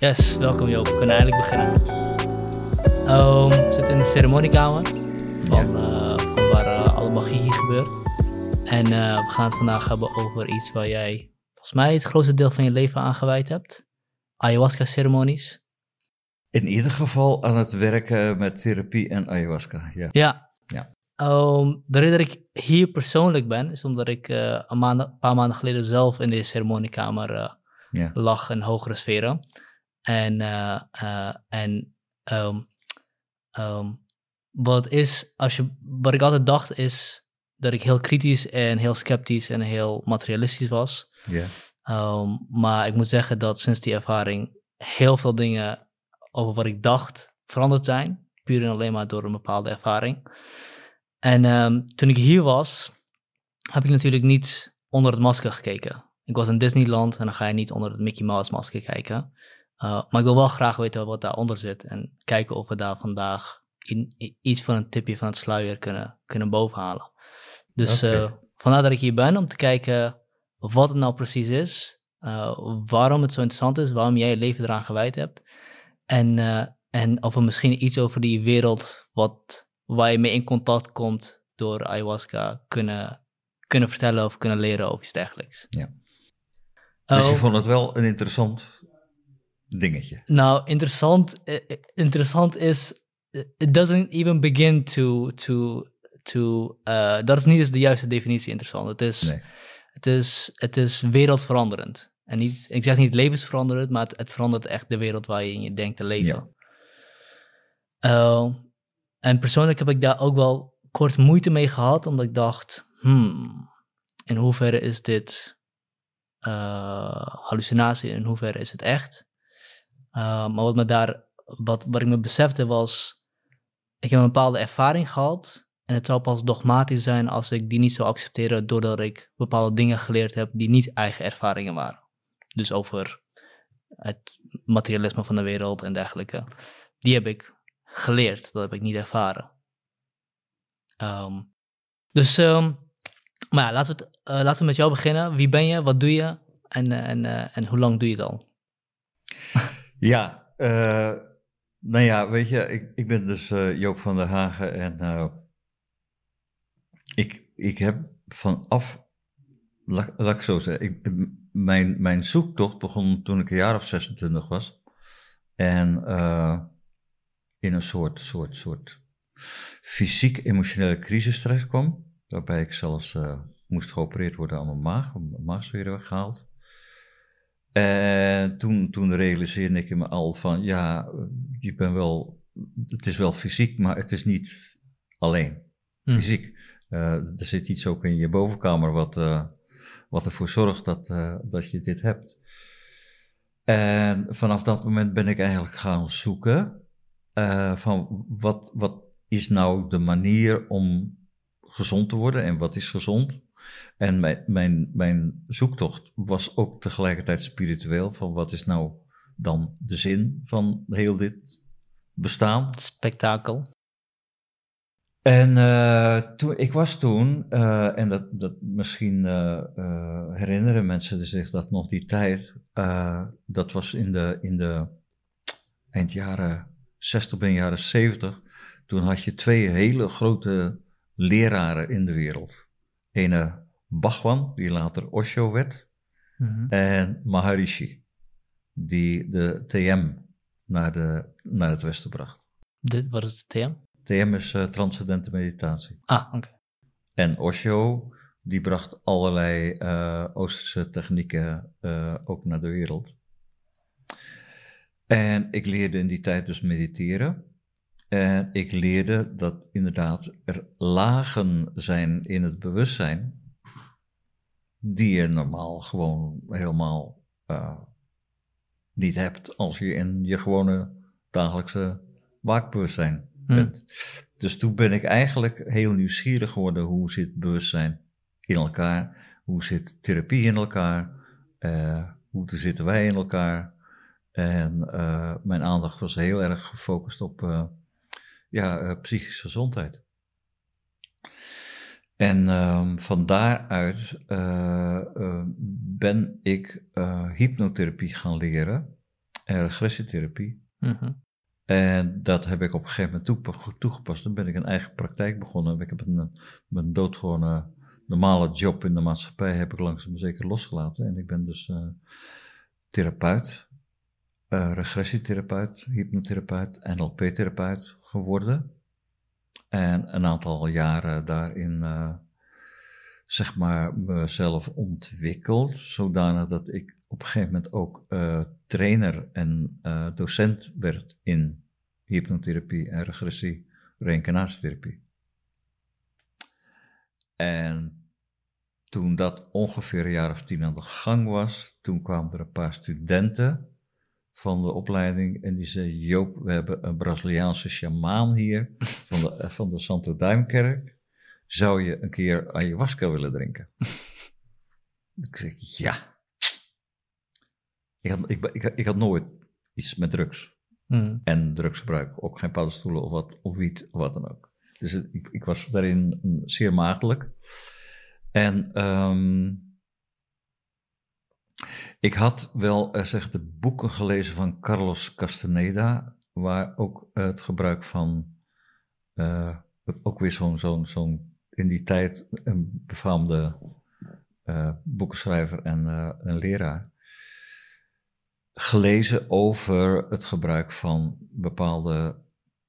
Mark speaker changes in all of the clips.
Speaker 1: Yes, welkom Joop. We kunnen eigenlijk beginnen. Um, we zitten in de ceremoniekamer van, uh, van waar uh, alle magie hier gebeurt. En uh, we gaan het vandaag hebben over iets waar jij volgens mij het grootste deel van je leven aan gewijd hebt. Ayahuasca-ceremonies.
Speaker 2: In ieder geval aan het werken met therapie en ayahuasca, ja.
Speaker 1: Ja.
Speaker 2: Ja.
Speaker 1: Um, de reden dat ik hier persoonlijk ben, is omdat ik een, maand, een, paar maanden geleden zelf in deze ceremoniekamer
Speaker 2: ja.
Speaker 1: lag in hogere sferen. En, uh, uh, en um, um, wat is, als je, wat ik altijd dacht is dat ik heel kritisch en heel sceptisch en heel materialistisch was.
Speaker 2: Yeah.
Speaker 1: Um, maar ik moet zeggen dat sinds die ervaring heel veel dingen over wat ik dacht veranderd zijn. Puur en alleen maar door een bepaalde ervaring. En toen ik hier was, heb ik natuurlijk niet onder het masker gekeken. Ik was in Disneyland en dan ga je niet onder het Mickey Mouse masker kijken. Uh, maar ik wil wel graag weten wat daaronder zit en kijken of we daar vandaag in, in, iets van een tipje van het sluier kunnen, kunnen bovenhalen. Dus okay. uh, vandaar dat ik hier ben om te kijken wat het nou precies is, uh, waarom het zo interessant is, waarom jij je leven eraan gewijd hebt en, en of we misschien iets over die wereld wat, waar je mee in contact komt door ayahuasca kunnen, kunnen vertellen of kunnen leren of iets dergelijks.
Speaker 2: Ja. Dus je vond het wel een interessant dingetje?
Speaker 1: Nou, interessant, interessant is, it doesn't even begin to, to, to uh, dat is niet eens de juiste definitie interessant. Het is,
Speaker 2: nee.
Speaker 1: het is, het is wereldveranderend. En niet, ik zeg niet levensveranderend, maar het, het verandert echt de wereld waar je in je denkt te leven. Ja. Uh, en persoonlijk heb ik daar ook wel kort moeite mee gehad, omdat ik dacht, hmm, in hoeverre is dit uh, hallucinatie, in hoeverre is het echt? Uh, maar wat, me daar, wat, wat ik me besefte was, ik heb een bepaalde ervaring gehad en het zou pas dogmatisch zijn als ik die niet zou accepteren doordat ik bepaalde dingen geleerd heb die niet eigen ervaringen waren. Dus over het materialisme van de wereld en dergelijke. Die heb ik geleerd, dat heb ik niet ervaren. Um, dus, um, maar ja, laten we, uh, laten we met jou beginnen. Wie ben je, wat doe je en, uh, en, en hoe lang doe je het al?
Speaker 2: Ja, uh, nou ja, weet je, ik, ik ben dus uh, Joop van der Hagen en uh, ik, ik heb vanaf, laat, laat ik zo zeggen, ik, mijn, mijn zoektocht begon toen ik een jaar of 26 was. En in een soort, soort, soort fysiek-emotionele crisis terecht kwam, waarbij ik zelfs moest geopereerd worden aan mijn maag, mijn maagzweren weggehaald. En toen, toen realiseerde ik me al van, ja, je bent wel, het is wel fysiek, maar het is niet alleen fysiek. Hmm. Uh, er zit iets ook in je bovenkamer wat, uh, wat ervoor zorgt dat, uh, dat je dit hebt. En vanaf dat moment ben ik eigenlijk gaan zoeken van wat, wat is nou de manier om gezond te worden en wat is gezond. En mijn, mijn, mijn zoektocht was ook tegelijkertijd spiritueel. Van wat is nou dan de zin van heel dit bestaan?
Speaker 1: Spektakel.
Speaker 2: En uh, toen, ik was toen, uh, en dat, dat misschien uh, herinneren mensen zich dat nog die tijd, dat was in de, in de eind jaren 60, begin jaren 70. Toen had je twee hele grote leraren in de wereld. Ene Bhagwan, die later Osho werd,
Speaker 1: Mhm.
Speaker 2: en Maharishi, die de TM naar, de, naar het Westen bracht.
Speaker 1: Dit, wat is het TM?
Speaker 2: TM is eh, transcendente meditatie.
Speaker 1: Ah, oké.
Speaker 2: En Osho, die bracht allerlei eh, Oosterse technieken eh, ook naar de wereld. En ik leerde in die tijd dus mediteren. En ik leerde dat inderdaad er lagen zijn in het bewustzijn die je normaal gewoon helemaal eh, niet hebt als je in je gewone dagelijkse waakbewustzijn bent. Dus toen ben ik eigenlijk heel nieuwsgierig geworden hoe zit bewustzijn in elkaar, hoe zit therapie in elkaar, eh, hoe zitten wij in elkaar. En eh, mijn aandacht was heel erg gefocust op eh, ja, eh, psychische gezondheid. En ehm, van daaruit eh, eh, ben ik hypnotherapie gaan leren en regressietherapie.
Speaker 1: Mhm.
Speaker 2: En dat heb ik op een gegeven moment toegepast. Toen ben ik een eigen praktijk begonnen. Ik heb een, mijn doodgewone normale job in de maatschappij heb ik langzaam zeker losgelaten. En ik ben dus therapeut, eh, regressietherapeut, hypnotherapeut, NLP-therapeut geworden. En een aantal jaren daarin, eh, zeg maar, mezelf ontwikkeld. Zodanig dat ik op een gegeven moment ook eh, trainer en docent werd in hypnotherapie en regressie, reïncarnatietherapie. En toen dat ongeveer een jaar of tien aan de gang was, toen kwamen er een paar studenten van de opleiding en die zei, Joop, we hebben een Braziliaanse sjamaan hier van de, eh, van de Santo Duimkerk. Zou je een keer ayahuasca willen drinken? ik zeg, ja. Ik had, ik, ik, ik had nooit iets met drugs
Speaker 1: Mhm.
Speaker 2: en drugsgebruik. Ook geen paddenstoelen of, wat, of wiet of wat dan ook. Dus ik, ik was daarin mm, zeer maagdelijk. En ehm, ik had wel eh, zeg, de boeken gelezen van Carlos Castaneda, waar ook het gebruik van, eh, ook weer zo'n, zo'n, in die tijd een befaamde eh, boekenschrijver en, een leraar, gelezen over het gebruik van bepaalde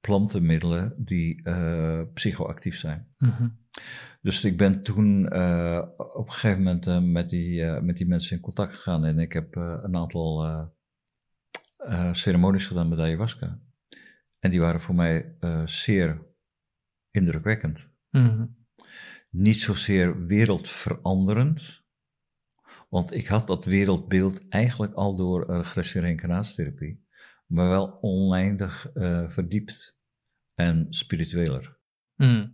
Speaker 2: plantenmiddelen die psychoactief zijn.
Speaker 1: Mhm.
Speaker 2: Dus ik ben toen eh, op een gegeven moment eh, met, die, eh, met die mensen in contact gegaan en ik heb een aantal ceremonies gedaan met ayahuasca. En die waren voor mij zeer indrukwekkend.
Speaker 1: Mhm.
Speaker 2: Niet zozeer wereldveranderend, want ik had dat wereldbeeld eigenlijk al door eh, regressie- en reïncarnatietherapie, maar wel oneindig verdiept en spiritueler.
Speaker 1: Mhm.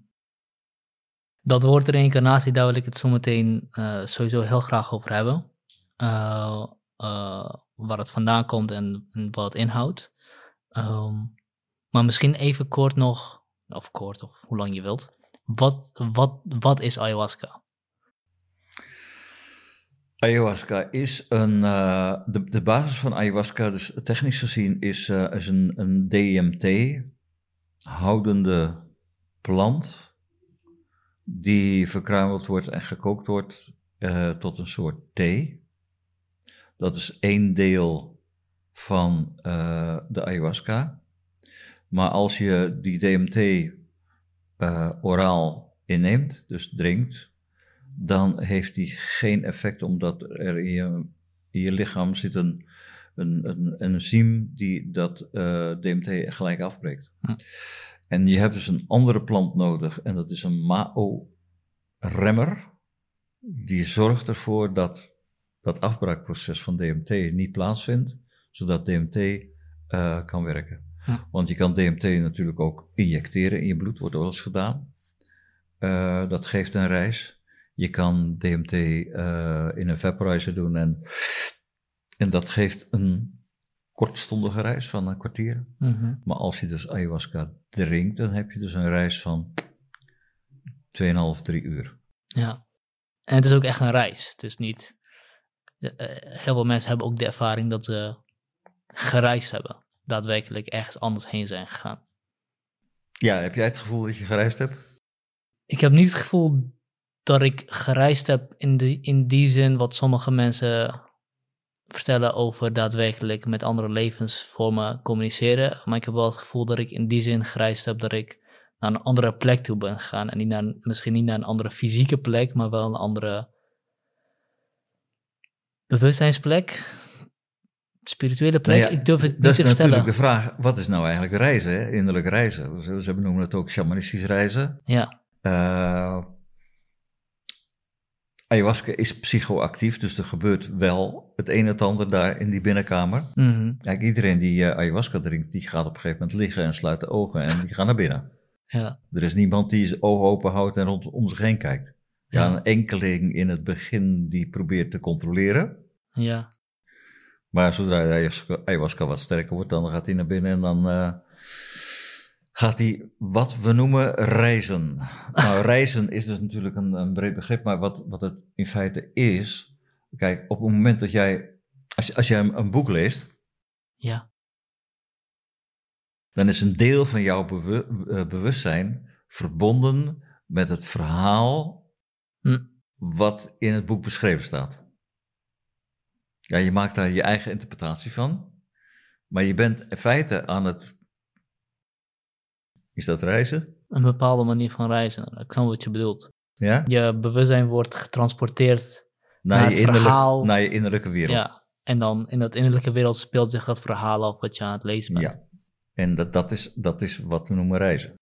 Speaker 1: Dat woord reïncarnatie, daar wil ik het zo meteen eh, sowieso heel graag over hebben. Eh, eh, waar het vandaan komt en, en wat het inhoudt. Ehm, maar misschien even kort nog, of kort, of hoe lang je wilt. Wat, wat, wat is ayahuasca?
Speaker 2: Ayahuasca is een. de, de basis van ayahuasca, dus technisch gezien, is, is een, een DMT-houdende plant. Die verkruimeld wordt en gekookt wordt eh, tot een soort thee. Dat is één deel van eh, de ayahuasca. Maar als je die DMT eh, oraal inneemt, dus drinkt, dan heeft die geen effect, omdat er in je, in je lichaam zit een, een, een, enzym die dat DMT gelijk afbreekt.
Speaker 1: Hm.
Speaker 2: En je hebt dus een andere plant nodig, en dat is een MAO-remmer. Die zorgt ervoor dat dat afbraakproces van DMT niet plaatsvindt, zodat DMT eh, kan werken.
Speaker 1: Hm.
Speaker 2: Want je kan DMT natuurlijk ook injecteren in je bloed, wordt wel eens gedaan. Eh, dat geeft een reis. Je kan DMT eh, in een vaporizer doen en, en dat geeft een kortstondige reis van een kwartier.
Speaker 1: Mhm.
Speaker 2: Maar als je dus ayahuasca drinkt, dan heb je dus een reis van 2,5, 3 uur.
Speaker 1: Ja. En het is ook echt een reis. Het is niet. eh, heel veel mensen hebben ook de ervaring dat ze gereisd hebben. Daadwerkelijk ergens anders heen zijn gegaan.
Speaker 2: Ja, heb jij het gevoel dat je gereisd hebt?
Speaker 1: Ik heb niet het gevoel dat ik gereisd heb in, de, in die zin wat sommige mensen vertellen over daadwerkelijk met andere levensvormen communiceren. Maar ik heb wel het gevoel dat ik in die zin gereisd heb dat ik naar een andere plek toe ben gegaan. En niet naar, misschien niet naar een andere fysieke plek, maar wel een andere bewustzijnsplek. Spirituele plek,
Speaker 2: Nou ja,
Speaker 1: ik durf het niet
Speaker 2: Dat
Speaker 1: te
Speaker 2: is
Speaker 1: vertellen.
Speaker 2: natuurlijk de vraag, wat is nou eigenlijk reizen, hè? innerlijk reizen? Ze, ze noemen het ook shamanistisch reizen.
Speaker 1: Ja,
Speaker 2: Eh, ayahuasca is psychoactief, dus er gebeurt wel het een en het ander daar in die binnenkamer.
Speaker 1: mhm,
Speaker 2: Kijk, iedereen die eh, ayahuasca drinkt, die gaat op een gegeven moment liggen en sluit de ogen en die gaat naar binnen.
Speaker 1: ja,
Speaker 2: Er is niemand die zijn ogen open houdt en rond om zich heen kijkt. Ja,
Speaker 1: Ja.
Speaker 2: een enkeling in het begin die probeert te controleren.
Speaker 1: ja,
Speaker 2: Maar zodra ayahuasca- ayahuasca wat sterker wordt, dan gaat hij naar binnen en dan eh, gaat hij wat we noemen reizen. Nou, reizen is dus natuurlijk een, een breed begrip, maar wat, wat het in feite is. Kijk, op het moment dat jij, als, als jij een, een boek leest,
Speaker 1: ja,
Speaker 2: dan is een deel van jouw eh, bewustzijn verbonden met het verhaal
Speaker 1: Hm.
Speaker 2: wat in het boek beschreven staat. Ja, je maakt daar je eigen interpretatie van, maar je bent in feite aan het. Is dat reizen?
Speaker 1: een bepaalde manier van reizen. Ik snap wat je bedoelt.
Speaker 2: Ja?
Speaker 1: Je bewustzijn wordt getransporteerd
Speaker 2: Naar,
Speaker 1: Naar
Speaker 2: je, innerlijk,
Speaker 1: verhaal.
Speaker 2: naar je innerlijke wereld.
Speaker 1: Ja, en dan in dat innerlijke wereld speelt zich dat verhaal af wat je aan het lezen bent.
Speaker 2: Ja. En dat, dat, is, dat is wat we noemen reizen.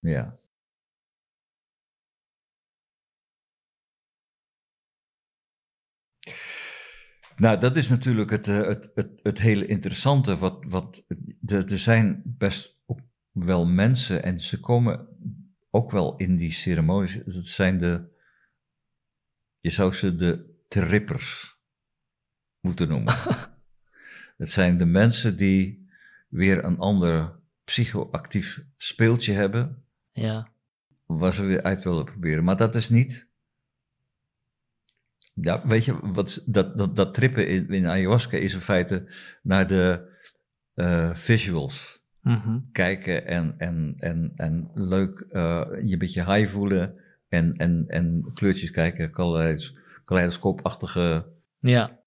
Speaker 2: Ja. Nou, dat is natuurlijk het, eh, het, het, het hele interessante. Wat, wat, er zijn best ook wel mensen en ze komen ook wel in die ceremonies. Het zijn de, je zou ze de trippers moeten noemen. het zijn de mensen die weer een ander psychoactief speeltje hebben,
Speaker 1: Ja,
Speaker 2: waar ze weer uit willen proberen. Maar dat is niet. Ja, weet je, wat, dat, dat, dat trippen in, in ayahuasca is in feite naar de eh, visuals
Speaker 1: mhm,
Speaker 2: kijken en, en, en, en leuk eh, je een beetje high voelen en, en, en kleurtjes kijken, kaleidos, kaleidoscoopachtige
Speaker 1: ja,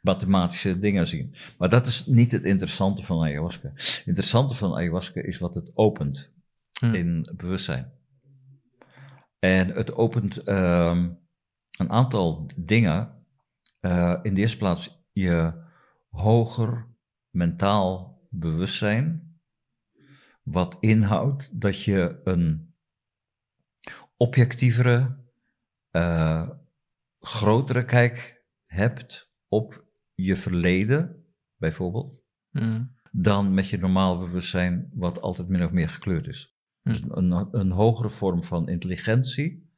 Speaker 2: mathematische dingen zien. Maar dat is niet het interessante van ayahuasca. Het interessante van ayahuasca is wat het opent
Speaker 1: hm,
Speaker 2: in bewustzijn. En het opent ehm, een aantal dingen. Eh, in de eerste plaats je hoger mentaal bewustzijn. Wat inhoudt dat je een objectievere, eh, grotere kijk hebt op je verleden, bijvoorbeeld,
Speaker 1: hm,
Speaker 2: dan met je normaal bewustzijn, wat altijd min of meer gekleurd is.
Speaker 1: Hm.
Speaker 2: Dus een, een hogere vorm van intelligentie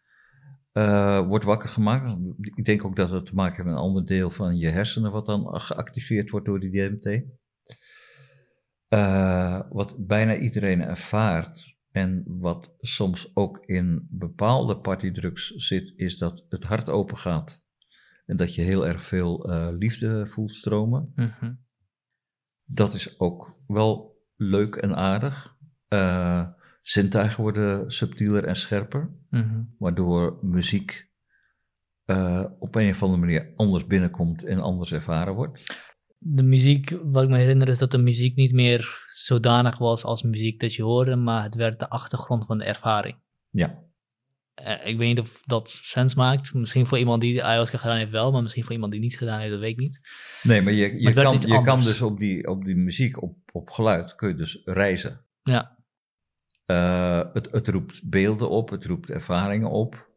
Speaker 2: eh, wordt wakker gemaakt. Ik denk ook dat het te maken heeft met een ander deel van je hersenen, wat dan geactiveerd wordt door die DMT. Eh, wat bijna iedereen ervaart en wat soms ook in bepaalde partydrugs zit, is dat het hart open gaat. En dat je heel erg veel eh, liefde voelt stromen.
Speaker 1: mhm,
Speaker 2: Dat is ook wel leuk en aardig. Eh zintuigen worden subtieler en scherper,
Speaker 1: mhm,
Speaker 2: waardoor muziek eh, op een of andere manier anders binnenkomt en anders ervaren wordt.
Speaker 1: De muziek, wat ik me herinner, is dat de muziek niet meer zodanig was als muziek dat je hoorde, maar het werd de achtergrond van de ervaring.
Speaker 2: Ja,
Speaker 1: Eh, ik weet niet of dat sens maakt. Misschien voor iemand die ayahuasca gedaan heeft wel, maar misschien voor iemand die niet gedaan heeft, dat weet ik niet.
Speaker 2: nee, maar je, je, kan, je kan dus op die, op die muziek, op, op geluid, kun je dus reizen.
Speaker 1: Ja,
Speaker 2: Eh, het, het roept beelden op, het roept ervaringen op.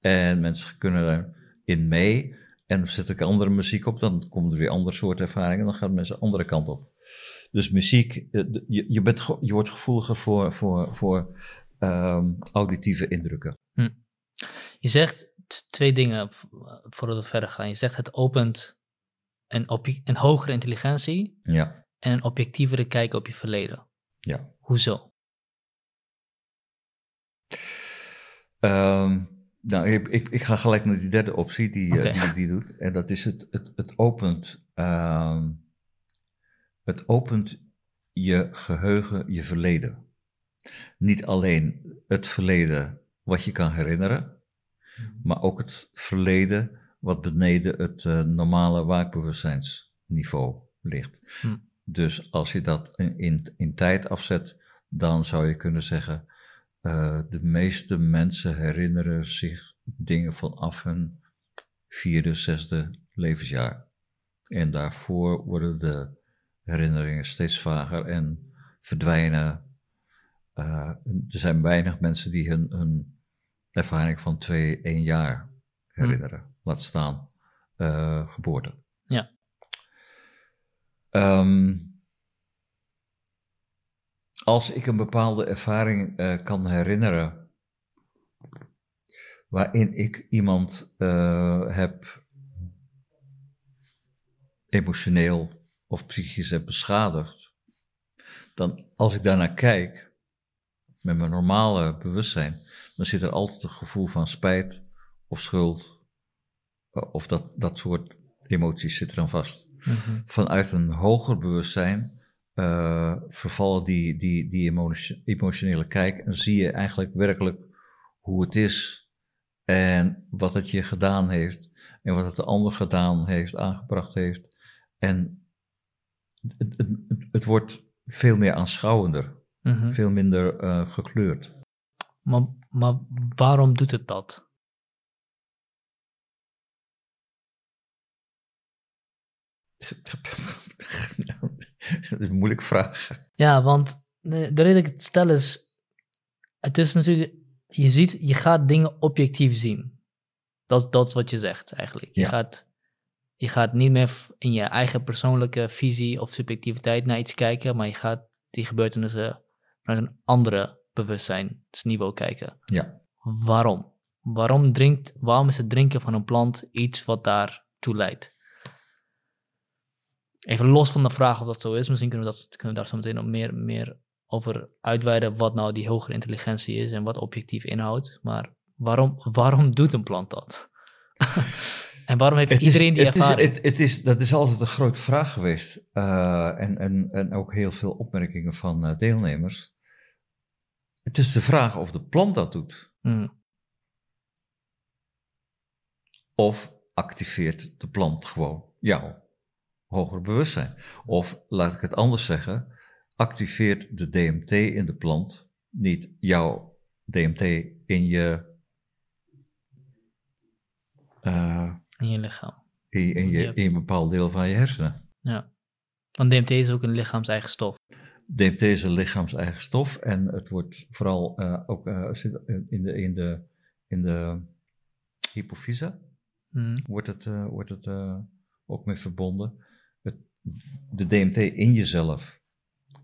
Speaker 2: En mensen kunnen erin mee. En zet ik andere muziek op, dan komen er weer andere soorten ervaringen. Dan gaan mensen de andere kant op. Dus muziek, eh, je, je, bent, je wordt gevoeliger voor, voor, voor ehm, auditieve indrukken.
Speaker 1: je zegt twee dingen voordat we verder gaan. Je zegt het opent een, een hogere intelligentie
Speaker 2: Ja,
Speaker 1: en een objectievere kijk op je verleden.
Speaker 2: ja.
Speaker 1: Hoezo?
Speaker 2: Ehm, Nou, ik, ik, ik, ga gelijk naar die derde optie die, okay. die, die doet. En dat is het, het, het opent. Uh, het opent je geheugen, je verleden. Niet alleen het verleden wat je kan herinneren, maar ook het verleden wat beneden het uh, normale waakbewustzijnsniveau ligt. Hm. Dus als je dat in, in, in, tijd afzet, dan zou je kunnen zeggen, uh, de meeste mensen herinneren zich dingen vanaf hun vierde, zesde levensjaar. En daarvoor worden de herinneringen steeds vager en verdwijnen. Uh, er zijn weinig mensen die hun, hun ervaring van twee, één jaar herinneren. Hmm. Laat staan uh, geboorte.
Speaker 1: Ja.
Speaker 2: Um, als ik een bepaalde ervaring uh, kan herinneren, waarin ik iemand uh, heb emotioneel of psychisch heb beschadigd, dan als ik daarnaar kijk, met mijn normale bewustzijn, dan zit er altijd een gevoel van spijt of schuld, eh, of dat, dat soort emoties zitten dan vast. Mhm. Vanuit een hoger bewustzijn uh, vervallen die, die, die emotionele kijk en zie je eigenlijk werkelijk hoe het is en wat het je gedaan heeft en wat het de ander gedaan heeft, aangebracht heeft. En het, het, het wordt veel meer aanschouwender, mhm. veel minder uh, gekleurd.
Speaker 1: Maar, maar waarom doet het dat?
Speaker 2: dat is een moeilijke vraag.
Speaker 1: Ja, want de, de reden dat ik het stel is, het is natuurlijk, je ziet, je gaat dingen objectief zien. Dat, dat is wat je zegt eigenlijk. Je, gaat, je gaat niet meer in je eigen persoonlijke visie of subjectiviteit naar iets kijken, maar je gaat die gebeurtenissen vanuit een andere bewustzijnsniveau kijken.
Speaker 2: Ja.
Speaker 1: Waarom? Waarom, drinkt, waarom is het drinken van een plant iets wat daartoe leidt? Even los van de vraag of dat zo is, misschien kunnen we, dat, kunnen we daar zo meteen nog meer, meer over uitweiden wat nou die hogere intelligentie is en wat objectief inhoudt. Maar waarom, waarom doet een plant dat? en waarom heeft iedereen die ervaring?
Speaker 2: Het is, het, is, dat is altijd een grote vraag geweest. Uh, en, en, en ook heel veel opmerkingen van uh, deelnemers. Het is de vraag of de plant dat doet. Mm. Of activeert de plant gewoon jou? Hoger bewustzijn. Of laat ik het anders zeggen, activeert de DMT in de plant niet jouw DMT in je.
Speaker 1: Uh, in je lichaam.
Speaker 2: In, in, je, in een bepaald deel van je hersenen.
Speaker 1: Ja. Want DMT is ook een lichaams-eigen stof.
Speaker 2: DMT is een lichaams-eigen stof en het wordt vooral uh, ook uh, zit in de, in de, in de hypofyse. Mm. Wordt het, wordt het ook mee verbonden de DMT in jezelf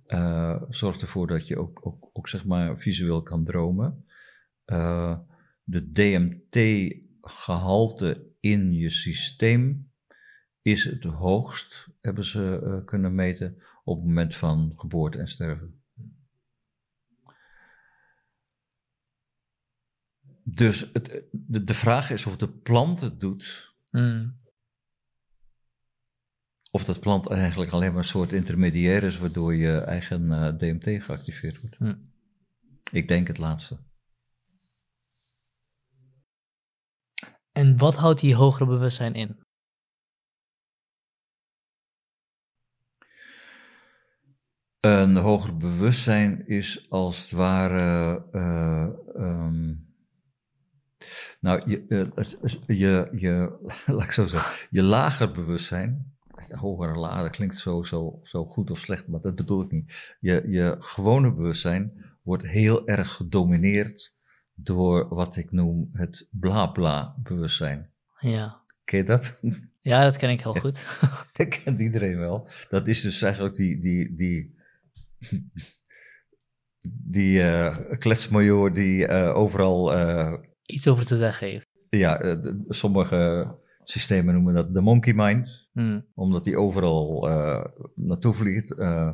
Speaker 2: uh, zorgt ervoor dat je ook, ook, ook zeg maar visueel kan dromen. Uh, de DMT-gehalte in je systeem is het hoogst, hebben ze uh, kunnen meten, op het moment van geboorte en sterven. Dus het, de, de vraag is of de plant het doet. Mm. Of dat plant eigenlijk alleen maar een soort intermediair is, waardoor je eigen uh, eh, DMT geactiveerd wordt. Hm. Ik denk het laatste.
Speaker 1: En wat houdt die hogere bewustzijn in?
Speaker 2: Een hoger bewustzijn is als het ware. Uh, um, nou, je, uh, je, je, laat ik zo zeggen, je lager bewustzijn hogere laden klinkt zo, zo, zo goed of slecht, maar dat bedoel ik niet. Je, je gewone bewustzijn wordt heel erg gedomineerd door wat ik noem het bla-bla bewustzijn.
Speaker 1: Ja.
Speaker 2: Ken je dat?
Speaker 1: Ja, dat ken ik heel goed.
Speaker 2: dat kent iedereen wel. Dat is dus eigenlijk die, die, die, die uh, kletsmajor die uh, overal... Uh,
Speaker 1: Iets over te zeggen heeft.
Speaker 2: Ja, sommige systemen noemen dat de monkey mind, hmm. omdat die overal uh, naartoe vliegt. Uh,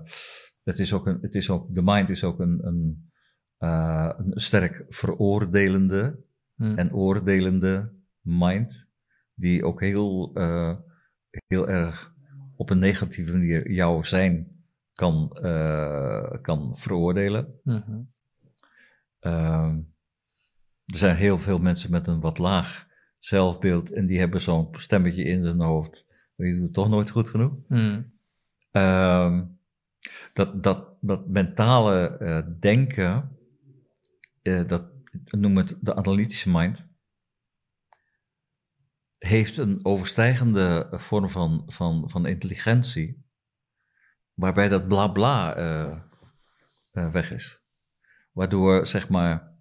Speaker 2: het is ook een, het is ook, de mind is ook een, een, uh, een sterk veroordelende hmm. en oordelende mind, die ook heel, heel erg op een negatieve manier jouw zijn kan, kan veroordelen. Mm er zijn heel veel mensen met een wat laag zelfbeeld en die hebben zo'n stemmetje in hun hoofd. Je doet het toch nooit goed genoeg. Mm. dat, dat, dat mentale uh, denken, uh, dat noemen het de analytische mind, heeft een overstijgende vorm van, van, van intelligentie, waarbij dat bla bla uh, weg is. Waardoor, zeg maar,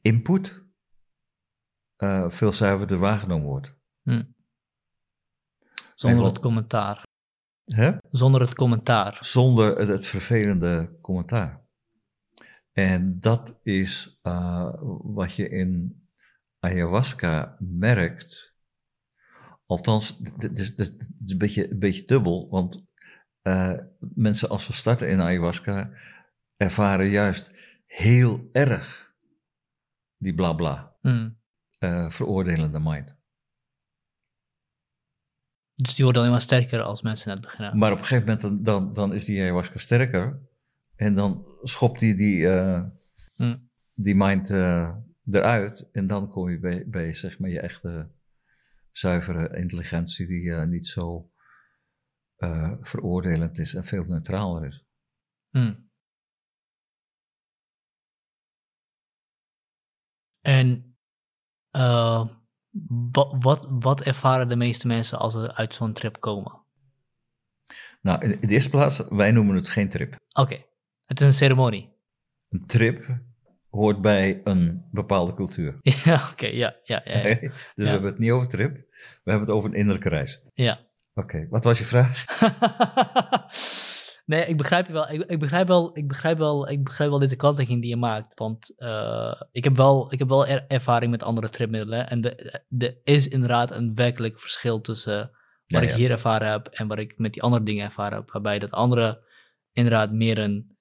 Speaker 2: input uh, veel zuiverder waargenomen wordt. Hm.
Speaker 1: Zonder het commentaar.
Speaker 2: Hè?
Speaker 1: Zonder het commentaar.
Speaker 2: Zonder het, het vervelende commentaar. En dat is uh, wat je in ayahuasca merkt. Althans, het is, is, een, beetje, een beetje dubbel, want uh, mensen als we starten in ayahuasca ervaren juist heel erg die blabla, bla, mm. Uh, veroordelende mind.
Speaker 1: Dus die wordt alleen maar sterker als mensen net beginnen.
Speaker 2: Maar op een gegeven moment dan, dan, dan is die ayahuasca sterker en dan schopt hij die, die, uh, mm. die mind uh, eruit en dan kom je bij, bij zeg maar je echte zuivere intelligentie die uh, niet zo veroordelend is en veel neutraler is. Mm.
Speaker 1: En uh, wat, wat, wat ervaren de meeste mensen als ze uit zo'n trip komen?
Speaker 2: Nou, in, de eerste plaats, wij noemen het geen trip.
Speaker 1: Oké, het is een ceremonie.
Speaker 2: Een trip hoort bij een bepaalde cultuur.
Speaker 1: Ja, oké, ja, ja, ja,
Speaker 2: dus we hebben het niet over trip, we hebben het over een innerlijke reis.
Speaker 1: Ja.
Speaker 2: Oké, wat was je vraag?
Speaker 1: Nee, ik begrijp je wel. Ik, ik, begrijp wel, ik, begrijp wel, ik begrijp wel deze kanttekening die je maakt. Want uh, ik heb wel, ik heb wel ervaring met andere tripmiddelen. En er is inderdaad een werkelijk verschil tussen wat ik hier ervaren heb en wat ik met die andere dingen ervaren heb. Waarbij dat andere inderdaad meer een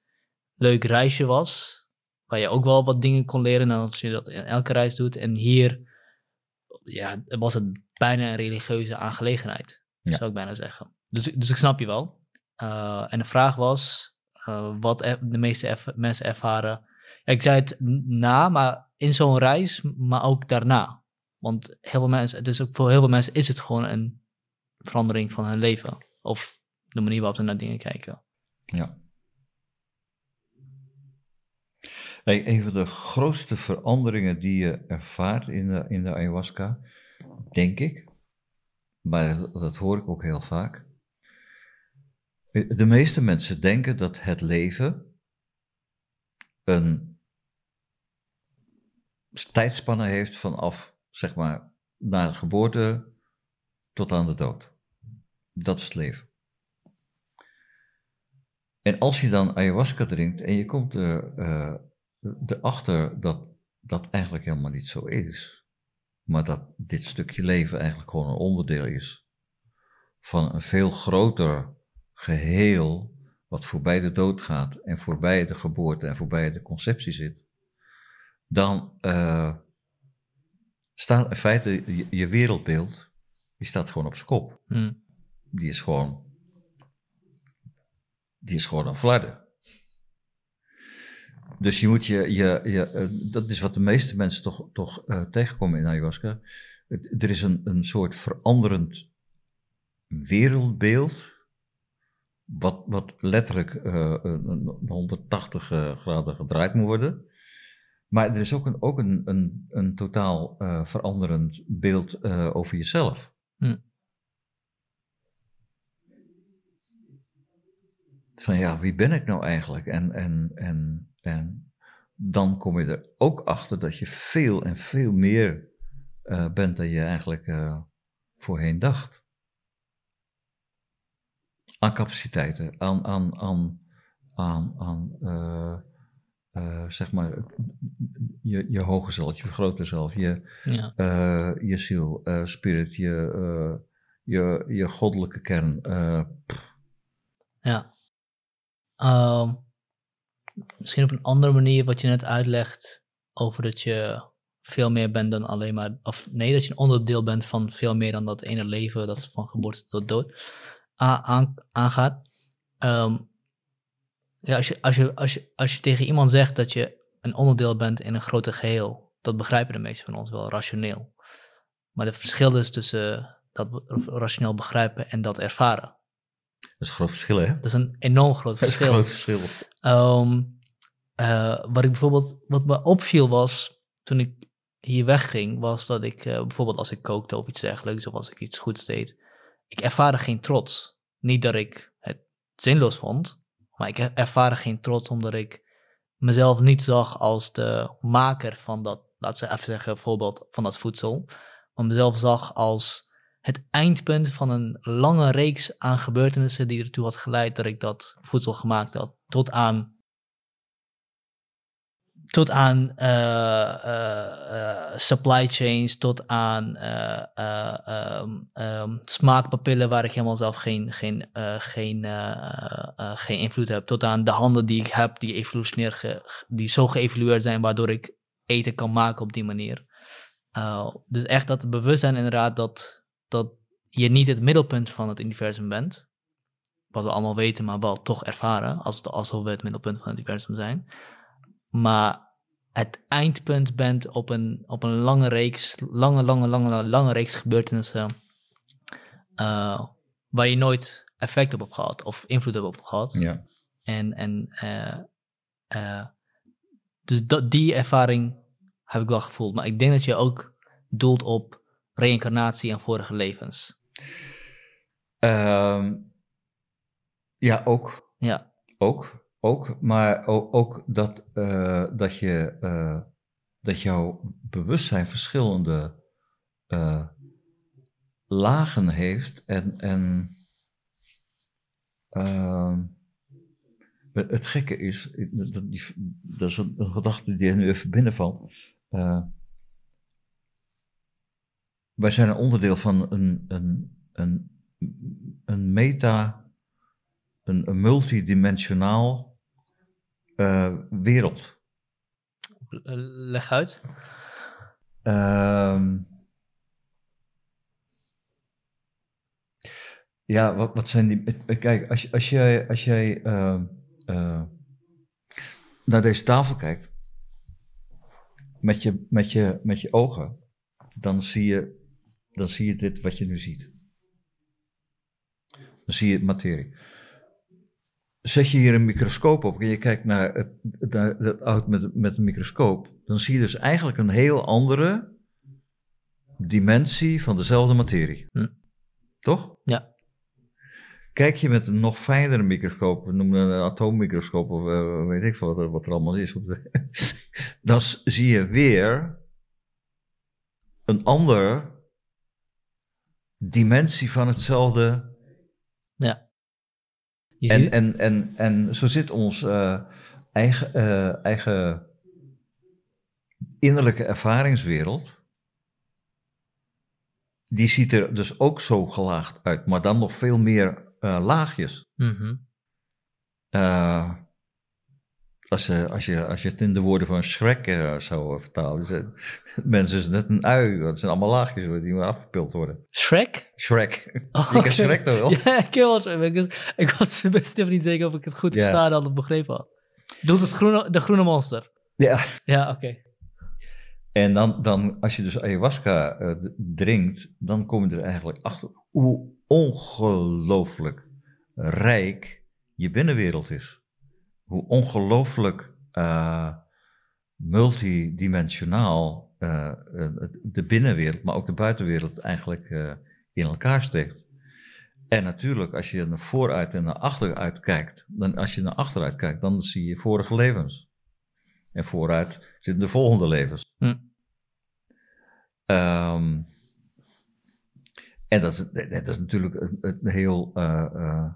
Speaker 1: leuk reisje was. Waar je ook wel wat dingen kon leren dan als je dat in elke reis doet. En hier ja, was het bijna een religieuze aangelegenheid, zou ik bijna zeggen. Dus, dus ik snap je wel. Uh, en de vraag was uh, wat de meeste mensen ervaren. Ik zei het na, maar in zo'n reis, maar ook daarna. Want heel veel mensen, het is ook voor heel veel mensen is het gewoon een verandering van hun leven. Of de manier waarop ze naar dingen kijken.
Speaker 2: Ja. Hey, een van de grootste veranderingen die je ervaart in de, in de ayahuasca, denk ik, maar dat hoor ik ook heel vaak, de meeste mensen denken dat het leven een tijdspanne heeft vanaf, zeg maar, na de geboorte tot aan de dood. Dat is het leven. En als je dan ayahuasca drinkt en je komt er, uh, erachter dat dat eigenlijk helemaal niet zo is, maar dat dit stukje leven eigenlijk gewoon een onderdeel is van een veel groter geheel wat voorbij de dood gaat en voorbij de geboorte en voorbij de conceptie zit, dan uh, staat in feite je, wereldbeeld, die staat gewoon op zijn kop. Hmm. Die is gewoon, die is gewoon een flarden. Dus je moet je, je, je uh, dat is wat de meeste mensen toch, toch uh, tegenkomen in ayahuasca. er is een, een soort veranderend wereldbeeld wat, wat letterlijk uh, 180 uh, graden gedraaid moet worden. Maar er is ook een, ook een, een, een totaal uh, veranderend beeld uh, over jezelf. Hm. Van ja, wie ben ik nou eigenlijk? En, en, en, en dan kom je er ook achter dat je veel en veel meer bent dan je eigenlijk voorheen dacht aan capaciteiten, aan, aan, aan, aan, aan uh, uh, zeg maar, je, je hoge zelf, je vergrote zelf, je, ja. uh, je ziel, spirit, je, je, je goddelijke kern.
Speaker 1: ja. Um, misschien op een andere manier wat je net uitlegt over dat je veel meer bent dan alleen maar, of nee, dat je een onderdeel bent van veel meer dan dat ene leven dat van geboorte tot dood aan, aangaat. Ehm, ja, als, je, als, je, als, je, als je tegen iemand zegt dat je een onderdeel bent in een groter geheel, dat begrijpen de meesten van ons wel rationeel. Maar het verschil is tussen dat rationeel begrijpen en dat ervaren.
Speaker 2: Dat is een groot verschil, hè?
Speaker 1: Dat is een enorm groot verschil.
Speaker 2: Dat is een groot verschil.
Speaker 1: Um, wat ik bijvoorbeeld, wat me opviel was, toen ik hier wegging, was dat ik uh, bijvoorbeeld als ik kookte of iets dergelijks, of als ik iets goeds deed, ik ervaarde geen trots. Niet dat ik het zinloos vond, maar ik ervaarde geen trots omdat ik mezelf niet zag als de maker van dat, laten we even zeggen, voorbeeld van dat voedsel, maar mezelf zag als het eindpunt van een lange reeks aan gebeurtenissen die ertoe had geleid dat ik dat voedsel gemaakt had. Tot aan tot aan uh, uh, supply chains, tot aan um, um, smaakpapillen waar ik helemaal zelf geen, geen, geen, geen invloed heb, tot aan de handen die ik heb die, die zo geëvolueerd zijn waardoor ik eten kan maken op die manier. dus echt dat bewustzijn inderdaad dat, dat je niet het middelpunt van het universum bent, wat we allemaal weten, maar wel toch ervaren, als alsof we het middelpunt van het universum zijn maar het eindpunt bent op een, op een lange reeks, lange, lange, lange, lange reeks gebeurtenissen, uh, waar je nooit effect op hebt gehad of invloed op hebt gehad.
Speaker 2: Ja.
Speaker 1: En, en uh, uh, dus dat, die ervaring heb ik wel gevoeld. Maar ik denk dat je ook doelt op reïncarnatie en vorige levens.
Speaker 2: Um, ja, ook.
Speaker 1: Ja.
Speaker 2: Ook. Ook, maar ook, dat, uh, dat, je, uh, dat jouw bewustzijn verschillende uh, lagen heeft. En, en ehm, het gekke is, dat, die, dat is een, gedachte die er nu even binnenvalt. wij zijn een onderdeel van een, een, een, een meta, een multidimensionaal uh, wereld.
Speaker 1: Leg uit.
Speaker 2: Uh, ja, wat, wat zijn die. Kijk, als, als jij, als jij uh, uh, naar deze tafel kijkt, met je, met, je, met je ogen, dan zie, je, dan zie je dit wat je nu ziet. Dan zie je materie zet je hier een microscoop op en je kijkt naar het, naar het oud met, met een microscoop, dan zie je dus eigenlijk een heel andere dimensie van dezelfde materie. Hm. Toch?
Speaker 1: Ja.
Speaker 2: Kijk je met een nog fijnere microscoop, we noemen een atoommicroscoop of uh, weet ik wat, wat er allemaal is, dan zie je weer een andere dimensie van hetzelfde
Speaker 1: ja.
Speaker 2: En, en, en, en zo zit ons uh, eigen, uh, eigen innerlijke ervaringswereld. Die ziet er dus ook zo gelaagd uit, maar dan nog veel meer uh, laagjes.
Speaker 1: Mm -hmm.
Speaker 2: Als, je, als, je, als je het in de woorden van Shrek zou vertalen, is mensen is net een ui, dat zijn allemaal laagjes die maar afgepild worden.
Speaker 1: Shrek?
Speaker 2: Shrek. Oh, je Shrek toch wel?
Speaker 1: Ja, ik wel Ik was, ik was best even niet zeker of ik het goed verstaan yeah. had of begrepen had. Doet het groene, de groene monster?
Speaker 2: Ja.
Speaker 1: Ja, oké. Okay.
Speaker 2: En dan, dan, als je dus ayahuasca uh, drinkt, dan kom je er eigenlijk achter hoe ongelooflijk rijk je binnenwereld is. Hoe ongelooflijk uh, multidimensionaal uh, de binnenwereld, maar ook de buitenwereld eigenlijk in elkaar steekt. En natuurlijk, als je naar vooruit en naar achteruit kijkt, dan als je naar achteruit kijkt, dan zie je vorige levens. En vooruit zitten de volgende levens.
Speaker 1: Hm.
Speaker 2: Um, en dat is, dat is natuurlijk een, een heel uh,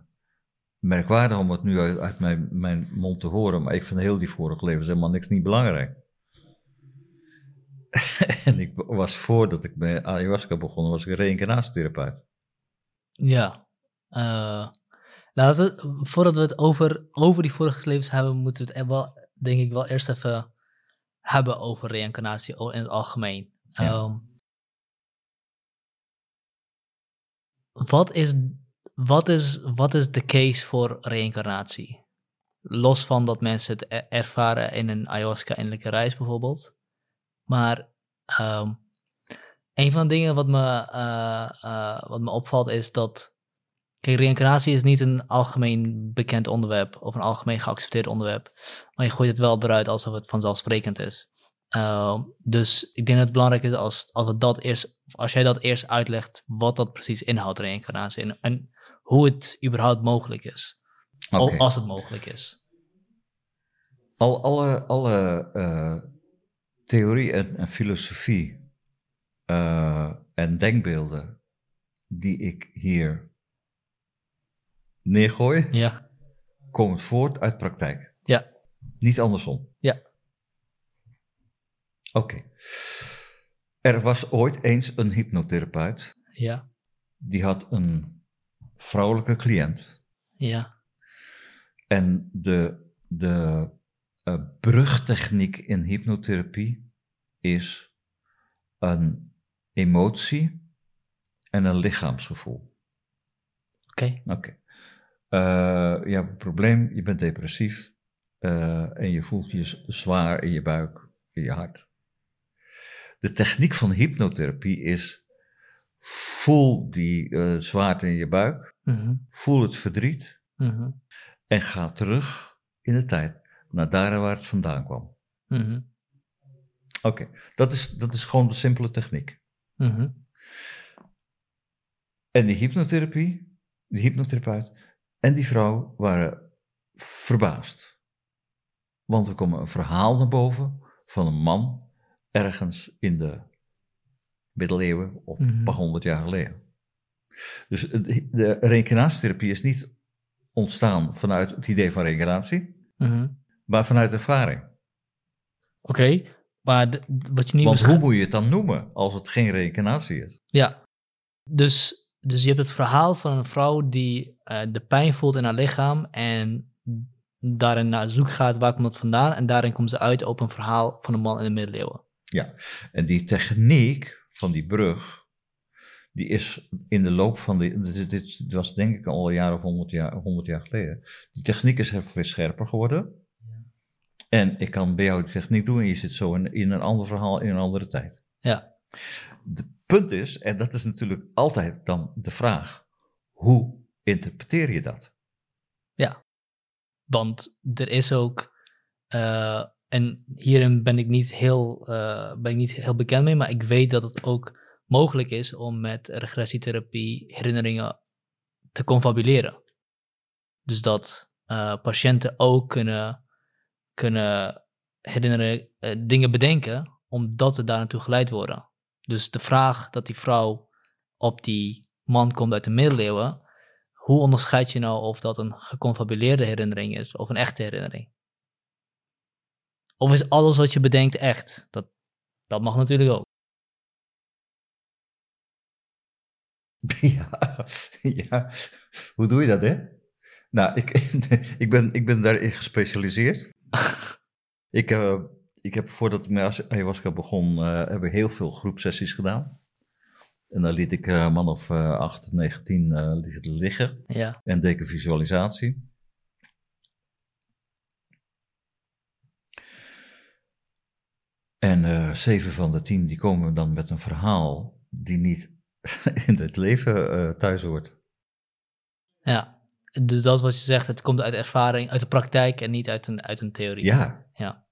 Speaker 2: merkwaardig om het nu uit, uit, mijn, mijn mond te horen, maar ik vind heel die vorige levens helemaal niks niet belangrijk. en ik was voordat ik bij ayahuasca begon, was ik reïncarnatietherapeut.
Speaker 1: Ja. Uh, voordat we het over, over die vorige levens hebben, moeten we het wel, denk ik, wel eerst even hebben over reïncarnatie in het algemeen. Ehm, wat, is, wat, is, wat is de case voor reïncarnatie? Los van dat mensen het e-, ervaren in een ayahuasca-innerlijke reis bijvoorbeeld. Maar ehm, een van de dingen wat me, uh, uh, wat me opvalt is dat. Kijk, reïncarnatie is niet een algemeen bekend onderwerp of een algemeen geaccepteerd onderwerp. Maar je gooit het wel eruit alsof het vanzelfsprekend is. Uh, dus ik denk dat het belangrijk is als, als, dat eerst, als jij dat eerst uitlegt, wat dat precies inhoudt, reïncarnatie. En, en hoe het überhaupt mogelijk is. Okay. Als het mogelijk is.
Speaker 2: Al, alle alle uh, theorie en, en filosofie uh, en denkbeelden die ik hier neergooi,
Speaker 1: ja.
Speaker 2: komen voort uit praktijk.
Speaker 1: Ja.
Speaker 2: Niet andersom.
Speaker 1: Ja.
Speaker 2: Oké. Er was ooit eens een hypnotherapeut.
Speaker 1: Ja.
Speaker 2: Die had een vrouwelijke cliënt.
Speaker 1: Ja.
Speaker 2: En de, de uh, brugtechniek in hypnotherapie is een emotie en een lichaamsgevoel.
Speaker 1: Oké.
Speaker 2: Oké. Okay. Uh, je hebt een probleem, je bent depressief uh, en je voelt je zwaar in je buik, in je hart. De techniek van hypnotherapie is voel die uh, zwaarte in je buik,
Speaker 1: mm -hmm.
Speaker 2: voel het verdriet
Speaker 1: mm -hmm.
Speaker 2: en ga terug in de tijd naar daar waar het vandaan kwam.
Speaker 1: Mm -hmm.
Speaker 2: Oké, okay. dat, is, dat is gewoon de simpele techniek.
Speaker 1: Mhm.
Speaker 2: En die hypnotherapie, die hypnotherapeut en die vrouw waren verbaasd. Want er kwam een verhaal naar boven van een man ergens in de middeleeuwen of een paar honderd jaar geleden. Dus de reïncarnatietherapie is niet ontstaan vanuit het idee van reïncarnatie,
Speaker 1: Mhm.
Speaker 2: maar vanuit ervaring.
Speaker 1: Oké, maar de- wat je niet
Speaker 2: Want hoe moet je het dan noemen als het geen reïncarnatie is?
Speaker 1: Ja, dus, dus je hebt het verhaal van een vrouw die eh, de pijn voelt in haar lichaam en daarin naar zoek gaat waar komt het vandaan en daarin komt ze uit op een verhaal van een man in de middeleeuwen.
Speaker 2: En die techniek van die brug, die is in de loop van de. Dit, dit was denk ik al een jaar of honderd jaar, 100 jaar geleden. Die techniek is even weer scherper geworden. En ik kan bij jou die techniek doen en je zit zo in, in een ander verhaal in een andere tijd.
Speaker 1: Ja.
Speaker 2: Het punt is, en dat is natuurlijk altijd dan de vraag: hoe interpreteer je dat?
Speaker 1: Want er is ook, eh, en hierin ben ik, niet heel, eh, ben ik niet heel bekend mee, maar ik weet dat het ook mogelijk is om met regressietherapie herinneringen te confabuleren. Dus dat eh, patiënten ook kunnen, kunnen herinneren, eh, dingen bedenken, omdat ze daar naartoe geleid worden. Dus de vraag dat die vrouw op die man komt uit de middeleeuwen, hoe onderscheid je nou of dat een geconfabuleerde herinnering is of een echte herinnering? Of is alles wat je bedenkt echt? Dat, dat mag natuurlijk ook.
Speaker 2: Ja, ja, hoe doe je dat, hè? Nou, ik, ik, ben, ik ben daarin gespecialiseerd. ik, uh, ik heb voordat ik met ayahuasca begon, uh, heb ik heel veel groepsessies gedaan. En dan liet ik uh, man of uh, 8, 9, 10 uh, liggen.
Speaker 1: Ja.
Speaker 2: En deed ik een visualisatie. En zeven van de tien die komen dan met een verhaal die niet in het leven uh, thuis hoort.
Speaker 1: Ja, dus dat is wat je zegt, het komt uit ervaring, uit de praktijk en niet uit een, uit een theorie.
Speaker 2: Ja.
Speaker 1: ja.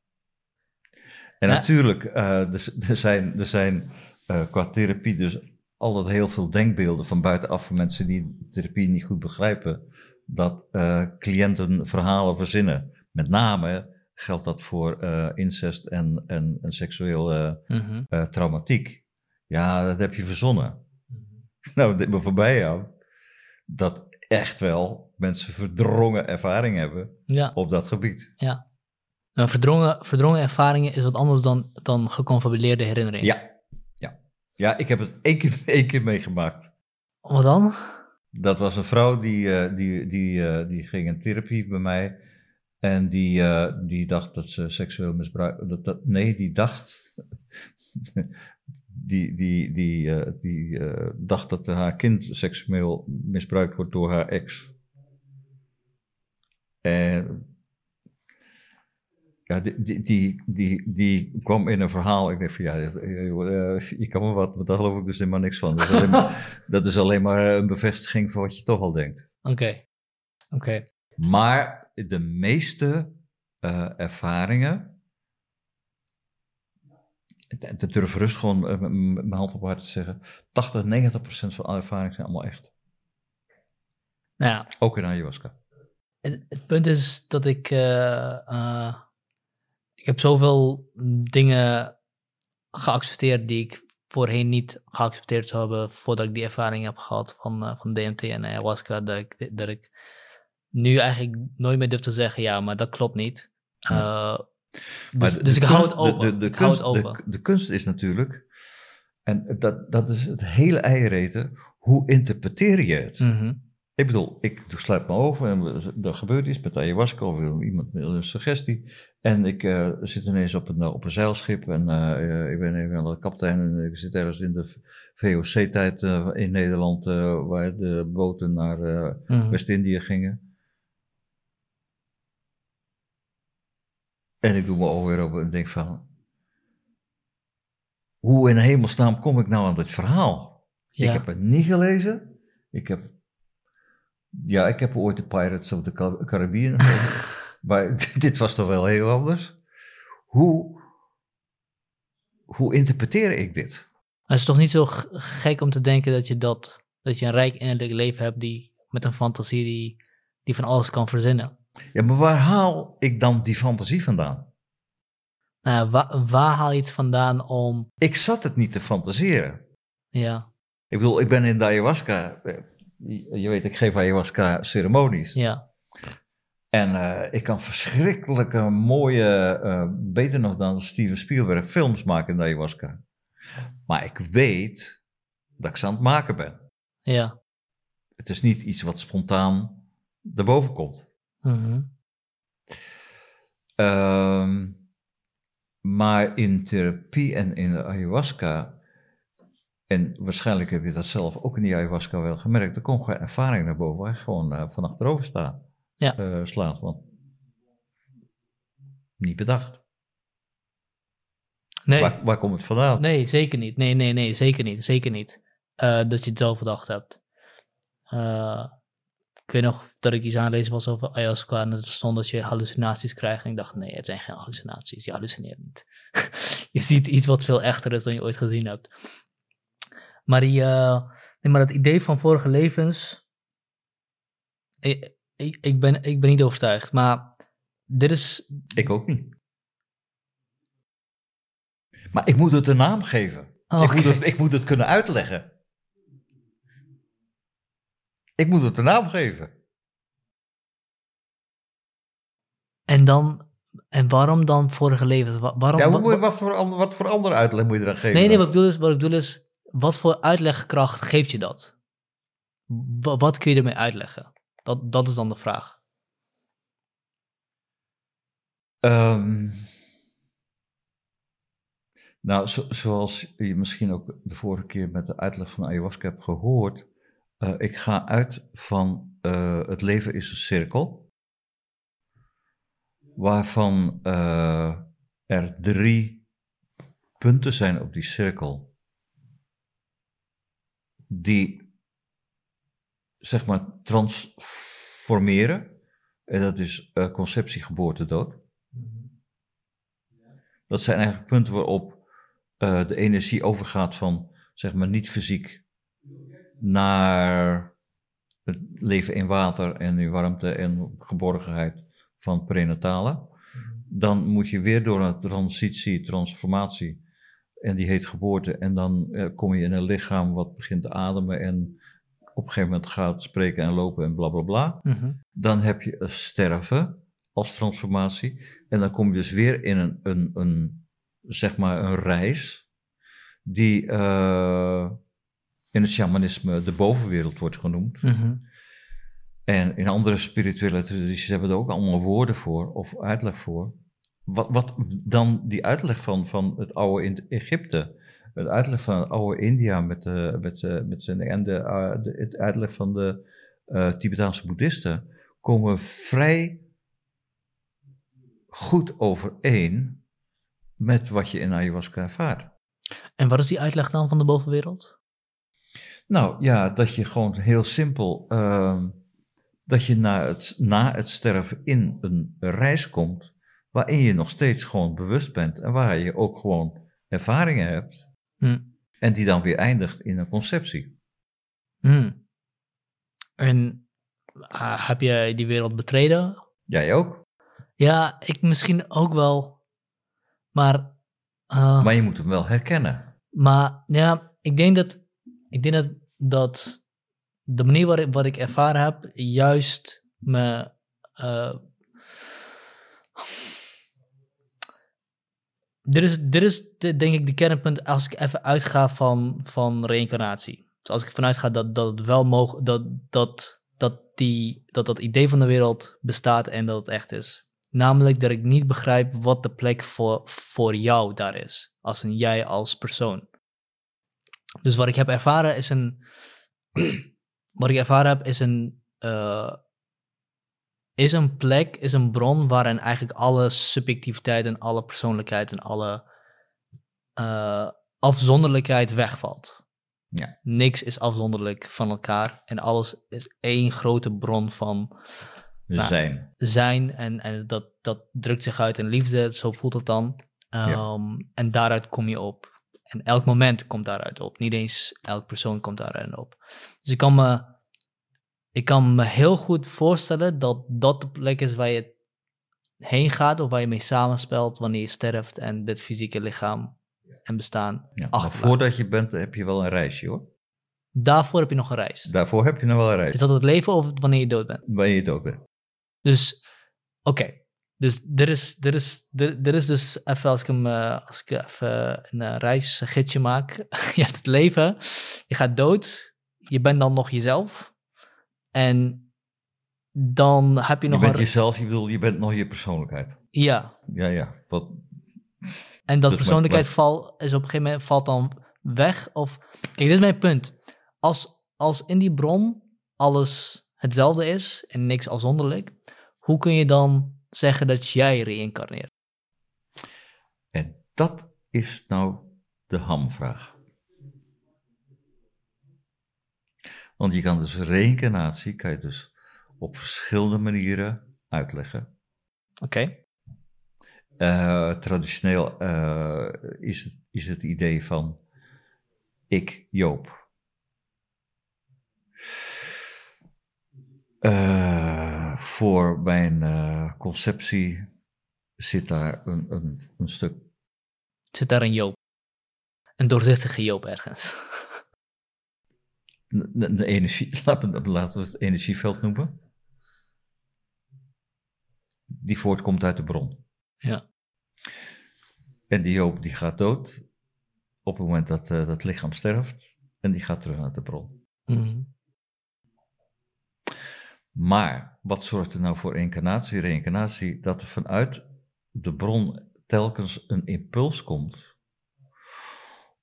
Speaker 2: En ja. natuurlijk, uh, er, er, zijn, er zijn uh, qua therapie dus altijd heel veel denkbeelden van buitenaf van mensen die therapie niet goed begrijpen, dat cliënten verhalen verzinnen. Met name geldt dat voor incest en, en, en seksueel
Speaker 1: mm
Speaker 2: -hmm. traumatiek. Ja, dat heb je verzonnen. Nou, dit me voorbij jou. Dat echt wel mensen verdrongen ervaring hebben
Speaker 1: ja.
Speaker 2: op dat gebied.
Speaker 1: Ja. Nou, verdrongen, verdrongen ervaringen is wat anders dan, dan geconfabuleerde herinneringen.
Speaker 2: Ja. ja. Ja, ik heb het één keer, één keer meegemaakt.
Speaker 1: Wat dan?
Speaker 2: Dat was een vrouw die, uh, die, die, uh, die ging in therapie bij mij. En die, uh, die dacht dat ze seksueel misbruikt. Dat, dat, nee, die dacht. Die die, die, uh, die uh, dacht dat haar kind seksueel misbruikt wordt door haar ex. En ja, die, die, die, die, die kwam in een verhaal. Ik denk van ja, je kan me wat, maar daar geloof ik dus helemaal niks van. Dat is alleen maar, dat is alleen maar een bevestiging van wat je toch al denkt.
Speaker 1: Oké. Okay. Oké. Okay.
Speaker 2: Maar de meeste uh, ervaringen. Te durf rust gewoon uh, mijn hand op hart te zeggen. 80, 90 procent van alle ervaringen zijn allemaal echt.
Speaker 1: Ja.
Speaker 2: Ook in ayahuasca.
Speaker 1: En het punt is dat ik. Uh, ik heb zoveel dingen geaccepteerd die ik voorheen niet geaccepteerd zou hebben voordat ik die ervaring heb gehad van, van DMT en ayahuasca. Dat ik, dat ik nu eigenlijk nooit meer durf te zeggen, ja, maar dat klopt niet. Dus, dus ik hou het open.
Speaker 2: De, kunst,
Speaker 1: open.
Speaker 2: De, kunst is natuurlijk, en dat, dat is het hele eiereten, hoe interpreteer je het?
Speaker 1: Mm -hmm.
Speaker 2: Ik bedoel, ik sluit me over en er gebeurt iets met ayahuasca of iemand met een suggestie. En ik uh, zit ineens op een, op een zeilschip en uh, ik ben even de kapitein en ik zit ergens in de VOC-tijd uh, in Nederland waar de boten naar mm -hmm. West-Indië gingen. En ik doe mijn ogen weer open en denk van... Hoe in hemelsnaam kom ik nou aan dit verhaal? Ja. Ik heb het niet gelezen. Ik heb... Ja, ik heb ooit de Pirates of the Caribbean maar dit was toch wel heel anders. Hoe... Hoe interpreteer ik dit?
Speaker 1: Het is toch niet zo gek om te denken dat je dat... Dat je een rijk innerlijk leven hebt die... Met een fantasie die, die van alles kan verzinnen.
Speaker 2: Ja, maar waar haal ik dan die fantasie vandaan?
Speaker 1: Nou, waar, waar haal je het vandaan om...
Speaker 2: Ik zat het niet te fantaseren.
Speaker 1: Ja.
Speaker 2: Ik bedoel, ik ben in de ayahuasca... Je weet, ik geef ayahuasca-ceremonies.
Speaker 1: Ja.
Speaker 2: En uh, ik kan verschrikkelijke mooie, uh, beter nog dan Steven Spielberg, films maken in de ayahuasca. Maar ik weet dat ik ze aan het maken ben.
Speaker 1: Ja.
Speaker 2: Het is niet iets wat spontaan erboven komt.
Speaker 1: Mm -hmm.
Speaker 2: um, maar in therapie en in de ayahuasca, en waarschijnlijk heb je dat zelf ook in die ayahuasca wel gemerkt, er komt gewoon ervaring naar boven waar je gewoon uh, van achterover staat,
Speaker 1: ja.
Speaker 2: uh, slaat. Want niet bedacht.
Speaker 1: Nee.
Speaker 2: Waar, waar, komt het vandaan?
Speaker 1: Nee, zeker niet. Nee, nee, nee, zeker niet. Zeker niet. Uh, dat je het zelf bedacht hebt. Ik weet nog dat ik iets aanlezen was over ayahuasca en er stond dat je hallucinaties krijgt. En ik dacht, nee, het zijn geen hallucinaties. Je hallucineert niet. je ziet iets wat veel echter is dan je ooit gezien hebt. Maar, die, uh, nee, maar dat idee van vorige levens, ik, ik, ik, ben, ik ben niet overtuigd. Maar dit is...
Speaker 2: Ik ook niet. Maar ik moet het een naam geven.
Speaker 1: Oh,
Speaker 2: ik, moet het, ik moet het kunnen uitleggen. Ik moet het een naam geven.
Speaker 1: En dan, en waarom dan vorige levens? Waarom,
Speaker 2: ja, hoe, wat, voor, wat voor andere uitleg moet je dan geven?
Speaker 1: Nee, nee, wat ik bedoel is, wat ik bedoel is wat voor uitlegkracht geeft je dat? Wat, wat kun je ermee uitleggen? Dat, dat is dan de vraag.
Speaker 2: Um, nou, zo, zoals je misschien ook de vorige keer met de uitleg van ayahuasca hebt gehoord, uh, ik ga uit van uh, het leven is een cirkel, waarvan uh, er drie punten zijn op die cirkel, die zeg maar transformeren. En dat is conceptie, geboorte, dood. Dat zijn eigenlijk punten waarop de energie overgaat van zeg maar niet fysiek naar het leven in water en in warmte en geborgenheid van prenatale. Dan moet je weer door een transitie, transformatie. En die heet geboorte. En dan eh, kom je in een lichaam wat begint te ademen en op een gegeven moment gaat spreken en lopen en bla bla bla.
Speaker 1: Mm-hmm.
Speaker 2: Dan heb je sterven als transformatie. En dan kom je dus weer in een, een, een zeg maar een reis die uh, in het shamanisme de bovenwereld wordt genoemd.
Speaker 1: Mm-hmm.
Speaker 2: En in andere spirituele tradities hebben er ook allemaal woorden voor of uitleg voor. Wat, wat dan die uitleg van, van het oude Egypte, het uitleg van het oude India met, uh, met, uh, met zijn, en de, uh, de, het uitleg van de Tibetaanse boeddhisten, komen vrij goed overeen met wat je in ayahuasca ervaart.
Speaker 1: En wat is die uitleg dan van de bovenwereld?
Speaker 2: Nou ja, dat je gewoon heel simpel, uh, dat je na het, na het sterven in een reis komt, waarin je nog steeds gewoon bewust bent en waar je ook gewoon ervaringen hebt. Hm. En die dan weer eindigt in een conceptie.
Speaker 1: Hm. En uh, heb jij die wereld betreden?
Speaker 2: Jij ook?
Speaker 1: Ja, ik misschien ook wel. Maar. Uh,
Speaker 2: maar je moet hem wel herkennen.
Speaker 1: Maar ja, ik denk dat. Ik denk dat, dat de manier waarop wat ik ervaren heb, juist me. Uh, dit is, dit is de, denk ik de kernpunt als ik even uitga van, van reïncarnatie. Dus als ik vanuit ga dat, dat het wel mogelijk dat, dat, dat, die, dat dat idee van de wereld bestaat en dat het echt is. Namelijk dat ik niet begrijp wat de plek voor, voor jou daar is. Als een jij als persoon. Dus wat ik heb ervaren is een. wat ik ervaren heb is een. Uh, is een plek, is een bron waarin eigenlijk alle subjectiviteit en alle persoonlijkheid en alle uh, afzonderlijkheid wegvalt.
Speaker 2: Ja.
Speaker 1: Niks is afzonderlijk van elkaar en alles is één grote bron van
Speaker 2: nou, zijn.
Speaker 1: Zijn en, en dat, dat drukt zich uit in liefde, zo voelt het dan. Um, En daaruit kom je op. En elk moment komt daaruit op. Niet eens elk persoon komt daaruit op. Dus ik kan me ik kan me heel goed voorstellen dat dat de plek is waar je heen gaat of waar je mee samenspelt wanneer je sterft en dit fysieke lichaam en bestaan.
Speaker 2: Ja, voordat je bent, heb je wel een reisje hoor.
Speaker 1: Daarvoor heb je nog een reis.
Speaker 2: Daarvoor heb je nog wel een reis.
Speaker 1: Is dat het leven of wanneer je dood bent?
Speaker 2: Wanneer je dood bent.
Speaker 1: Dus, oké. Dus er is, er, is, er, er is dus even, als ik, hem, eh, als ik even een reisgidsje maak. je hebt het leven, je gaat dood, je bent dan nog jezelf. En dan heb je nog
Speaker 2: je bent jezelf, je bedoelt, je bent nog je persoonlijkheid.
Speaker 1: Ja.
Speaker 2: Ja, ja. Wat...
Speaker 1: En dat dus persoonlijkheid val, is op een gegeven moment valt dan weg. Of, kijk, dit is mijn punt. Als, als in die bron alles hetzelfde is en niks afzonderlijk, hoe kun je dan zeggen dat jij reïncarneert?
Speaker 2: En dat is nou de hamvraag. Want je kan dus reïncarnatie, kan je dus op verschillende manieren uitleggen.
Speaker 1: Oké.
Speaker 2: Eh, traditioneel uh, is, het, is het idee van ik, Joop. Uh, voor mijn conceptie zit daar een, een, een stuk.
Speaker 1: Zit daar een Joop? Een doorzichtige Joop ergens?
Speaker 2: de, de energie, laten we het energieveld noemen, die voortkomt uit de bron.
Speaker 1: Ja.
Speaker 2: En die hoop die gaat dood op het moment dat uh, dat lichaam sterft en die gaat terug naar de bron.
Speaker 1: Mm.
Speaker 2: Maar wat zorgt er nou voor incarnatie, reïncarnatie? Dat er vanuit de bron telkens een impuls komt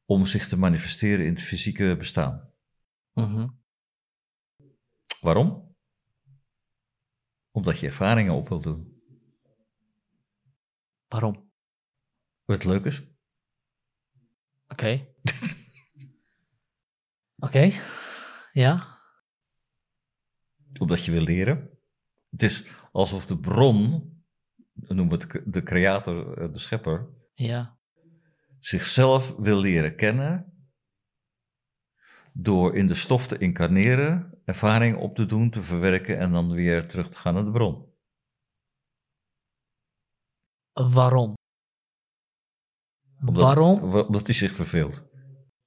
Speaker 2: om zich te manifesteren in het fysieke bestaan.
Speaker 1: Mhm.
Speaker 2: Waarom? Omdat je ervaringen op wilt doen.
Speaker 1: Waarom?
Speaker 2: Wat leuk is.
Speaker 1: Oké. Oké, ja.
Speaker 2: Omdat je wil leren. Het is alsof de bron, noem het de creator, eh, de schepper,
Speaker 1: ja.
Speaker 2: zichzelf wil leren kennen door in de stof te incarneren, ervaring op te doen, te verwerken en dan weer terug te gaan naar de bron.
Speaker 1: Waarom?
Speaker 2: Omdat,
Speaker 1: Waarom?
Speaker 2: Omdat hij zich verveelt.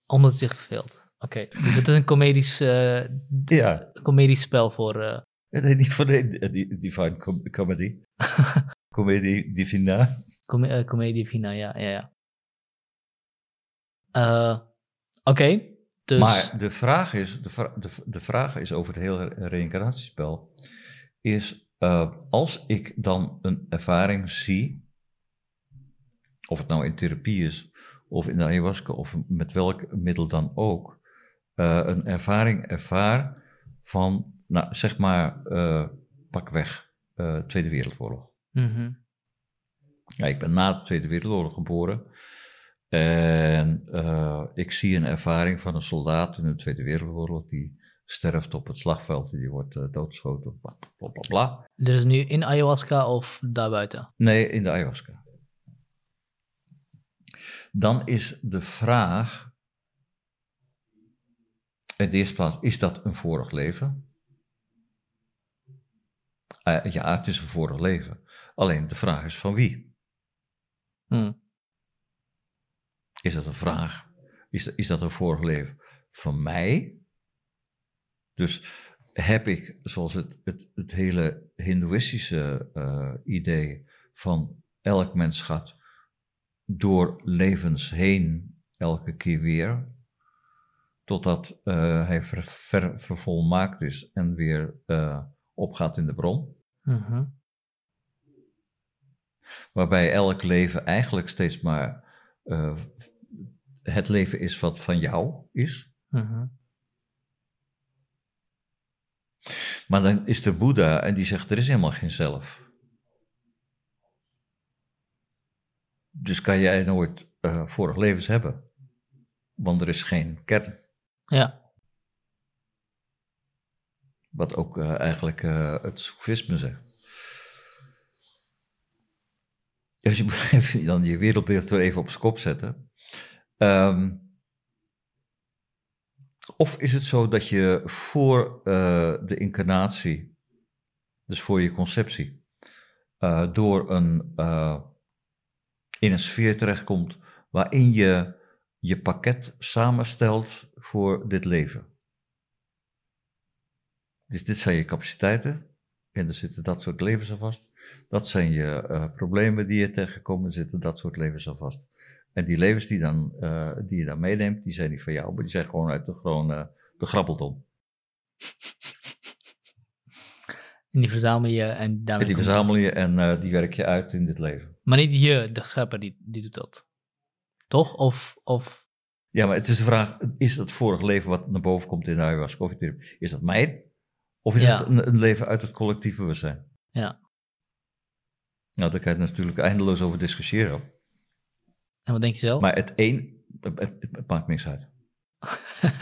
Speaker 1: Omdat hij zich verveelt. Oké, dus het is een comedisch, uh,
Speaker 2: ja.
Speaker 1: comedisch spel voor... Uh...
Speaker 2: Nee, niet voor de Divine com Comedy. Comedie Divina.
Speaker 1: Com uh, Comedie Divina, ja, ja, ja. Oké, Dus,
Speaker 2: Maar de vraag, is, de, vra- de, de vraag is over het hele reïncarnatiespel, is eh, als ik dan een ervaring zie, of het nou in therapie is, of in de ayahuasca, of met welk middel dan ook, eh, een ervaring ervaar van, nou zeg maar, eh, pak weg, eh, Tweede Wereldoorlog.
Speaker 1: Mhm.
Speaker 2: Ja, ik ben na de Tweede Wereldoorlog geboren. En ik zie een ervaring van een soldaat in de Tweede Wereldoorlog die sterft op het slagveld, die wordt doodgeschoten, bla bla bla bla.
Speaker 1: Dus nu in ayahuasca of daarbuiten?
Speaker 2: Nee, in de ayahuasca. Dan is de vraag, in de eerste plaats, is dat een vorig leven? Eh, ja, het is een vorig leven. Alleen de vraag is van wie?
Speaker 1: Hm.
Speaker 2: Is dat een vraag? Is, is dat een vorig leven van mij? Dus heb ik, zoals het, het, het hele Hindoeïstische eh, idee van elk mens gaat door levens heen elke keer weer, totdat eh, hij ver, ver- vervolmaakt is en weer eh, opgaat in de bron.
Speaker 1: Mhm.
Speaker 2: Waarbij elk leven eigenlijk steeds maar eh, het leven is wat van jou is.
Speaker 1: Mhm.
Speaker 2: Maar dan is er Boeddha en die zegt er is helemaal geen zelf. Dus kan jij nooit vorig levens hebben. Want er is geen kern.
Speaker 1: Ja.
Speaker 2: Wat ook eh, eigenlijk eh, het Soefisme zegt. Dus je dan je wereldbeeld weer even op zijn kop zetten. Ehm, of is het zo dat je voor eh, de incarnatie, dus voor je conceptie, door een, in een sfeer terechtkomt waarin je je pakket samenstelt voor dit leven? Dus dit zijn je capaciteiten. En er zitten dat soort levens aan vast. Dat zijn je eh, problemen die je tegenkomt. Er zitten dat soort levens aan vast. En die levens die, dan, eh, die je dan meeneemt, die zijn niet van jou, maar die zijn gewoon uit de, gewoon, eh, de grabbelton.
Speaker 1: En die verzamel je en daarmee...
Speaker 2: En die verzamel je en die werk je uit in dit leven.
Speaker 1: Maar niet je, de schepper, die, die doet dat. Toch? Of, of...
Speaker 2: Ja, maar het is de vraag, is dat vorig leven wat naar boven komt in de ayahuasca of in therapie, is dat mijn? Of is
Speaker 1: Ja.
Speaker 2: het een, een leven uit het collectief bewustzijn?
Speaker 1: Ja.
Speaker 2: Nou, daar kan je natuurlijk eindeloos over discussiëren.
Speaker 1: En wat denk je zelf?
Speaker 2: Maar het een, het, het- het maakt niks uit.